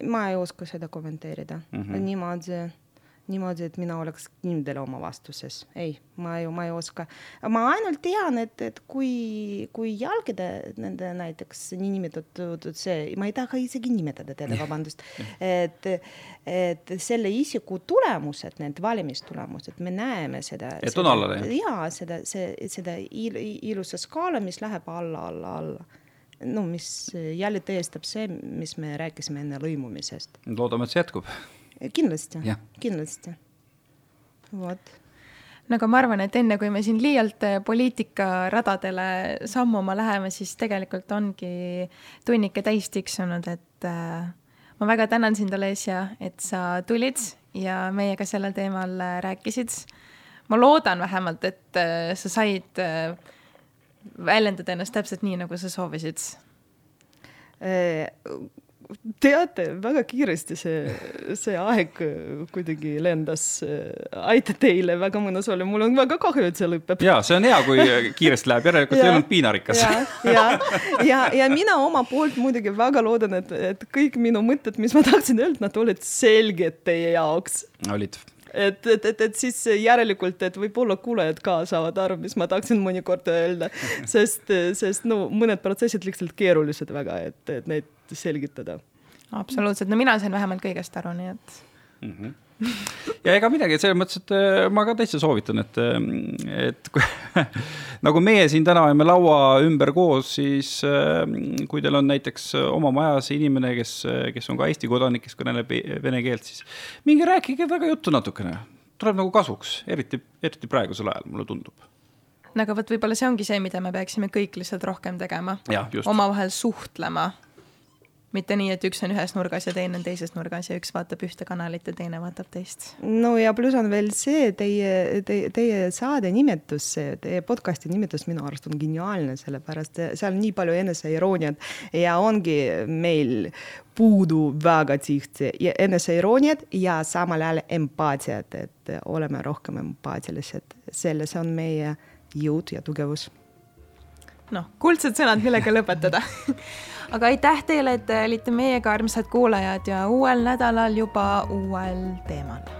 ma ei oska seda kommenteerida mm -hmm. niimoodi niimoodi, et mina oleks kindel oma vastuses. ei, ma ju, ma ei oska. ma ainult tean, et, et kui, kui jälgida nende näiteks niinimetatud see, ma ei taha isegi nimetada teda, vabandust, et, et selle isiku tulemused, need valimistulemused, me näeme seda. et on alla läinud? jaa, seda, see, seda il, ilusa skaala, mis läheb alla, alla, alla no mis jälle tõestab see, mis me rääkisime enne lõimumisest. loodame, et see jätkub kindlasti, kindlasti. vot no aga ma arvan, et enne kui me siin liialt äh, poliitikaradadele sammuma läheme, siis tegelikult ongi tunnike täis tiksunud, et äh, ma väga tänan sind, Alessia, et sa tulid ja meiega sellel teemal äh, rääkisid. ma loodan vähemalt, et sa said väljendada ennast täpselt nii, nagu sa soovisid teate, väga kiiresti see, see aeg kuidagi lendas. aitäh teile, väga mõnus oli, mul on väga kahju, et see lõpeb. ja see on hea, kui kiiresti läheb, järelikult ei olnud piinarikas. ja, ja, ja, ja mina oma poolt muidugi väga loodan, et, et kõik minu mõtted, mis ma tahtsin öelda, nad olid selged teie jaoks. olid et, et, et, et siis järelikult, et võib-olla kuulajad ka saavad aru, mis ma tahtsin mõnikord öelda, [laughs] sest, sest no mõned protsessid lihtsalt keerulised väga, et, et neid selgitada. absoluutselt, no mina sain vähemalt kõigest aru, nii et mm. -hmm ja ega midagi, selles mõttes, et äh, ma ka täitsa soovitan, et, äh, et kui, [laughs] nagu meie siin täna oleme laua ümber koos, siis äh, kui teil on näiteks oma majas inimene, kes, kes on ka Eesti kodanik, kes kõneleb vene keelt, siis minge rääkige temaga juttu natukene, tuleb nagu kasuks, eriti, eriti praegusel ajal, mulle tundub. No aga vot, võib-olla see ongi see, mida me peaksime kõik lihtsalt rohkem tegema. omavahel suhtlema mitte nii, et üks on ühes nurgas ja teine on teises nurgas ja üks vaatab ühte kanalit ja teine vaatab teist. no ja pluss on veel see teie, teie, teie saade nimetus, teie podcast'i nimetus minu arust on geniaalne, sellepärast seal on nii palju eneseirooniat ja ongi meil puudu väga tihti eneseirooniat ja samal ajal empaatiat, et oleme rohkem empaatilised, selles on meie jõud ja tugevus. noh, kuldsed sõnad, millega lõpetada [laughs] aga aitäh teile, et olite meiega, armsad kuulajad ja uuel nädalal juba uuel teemal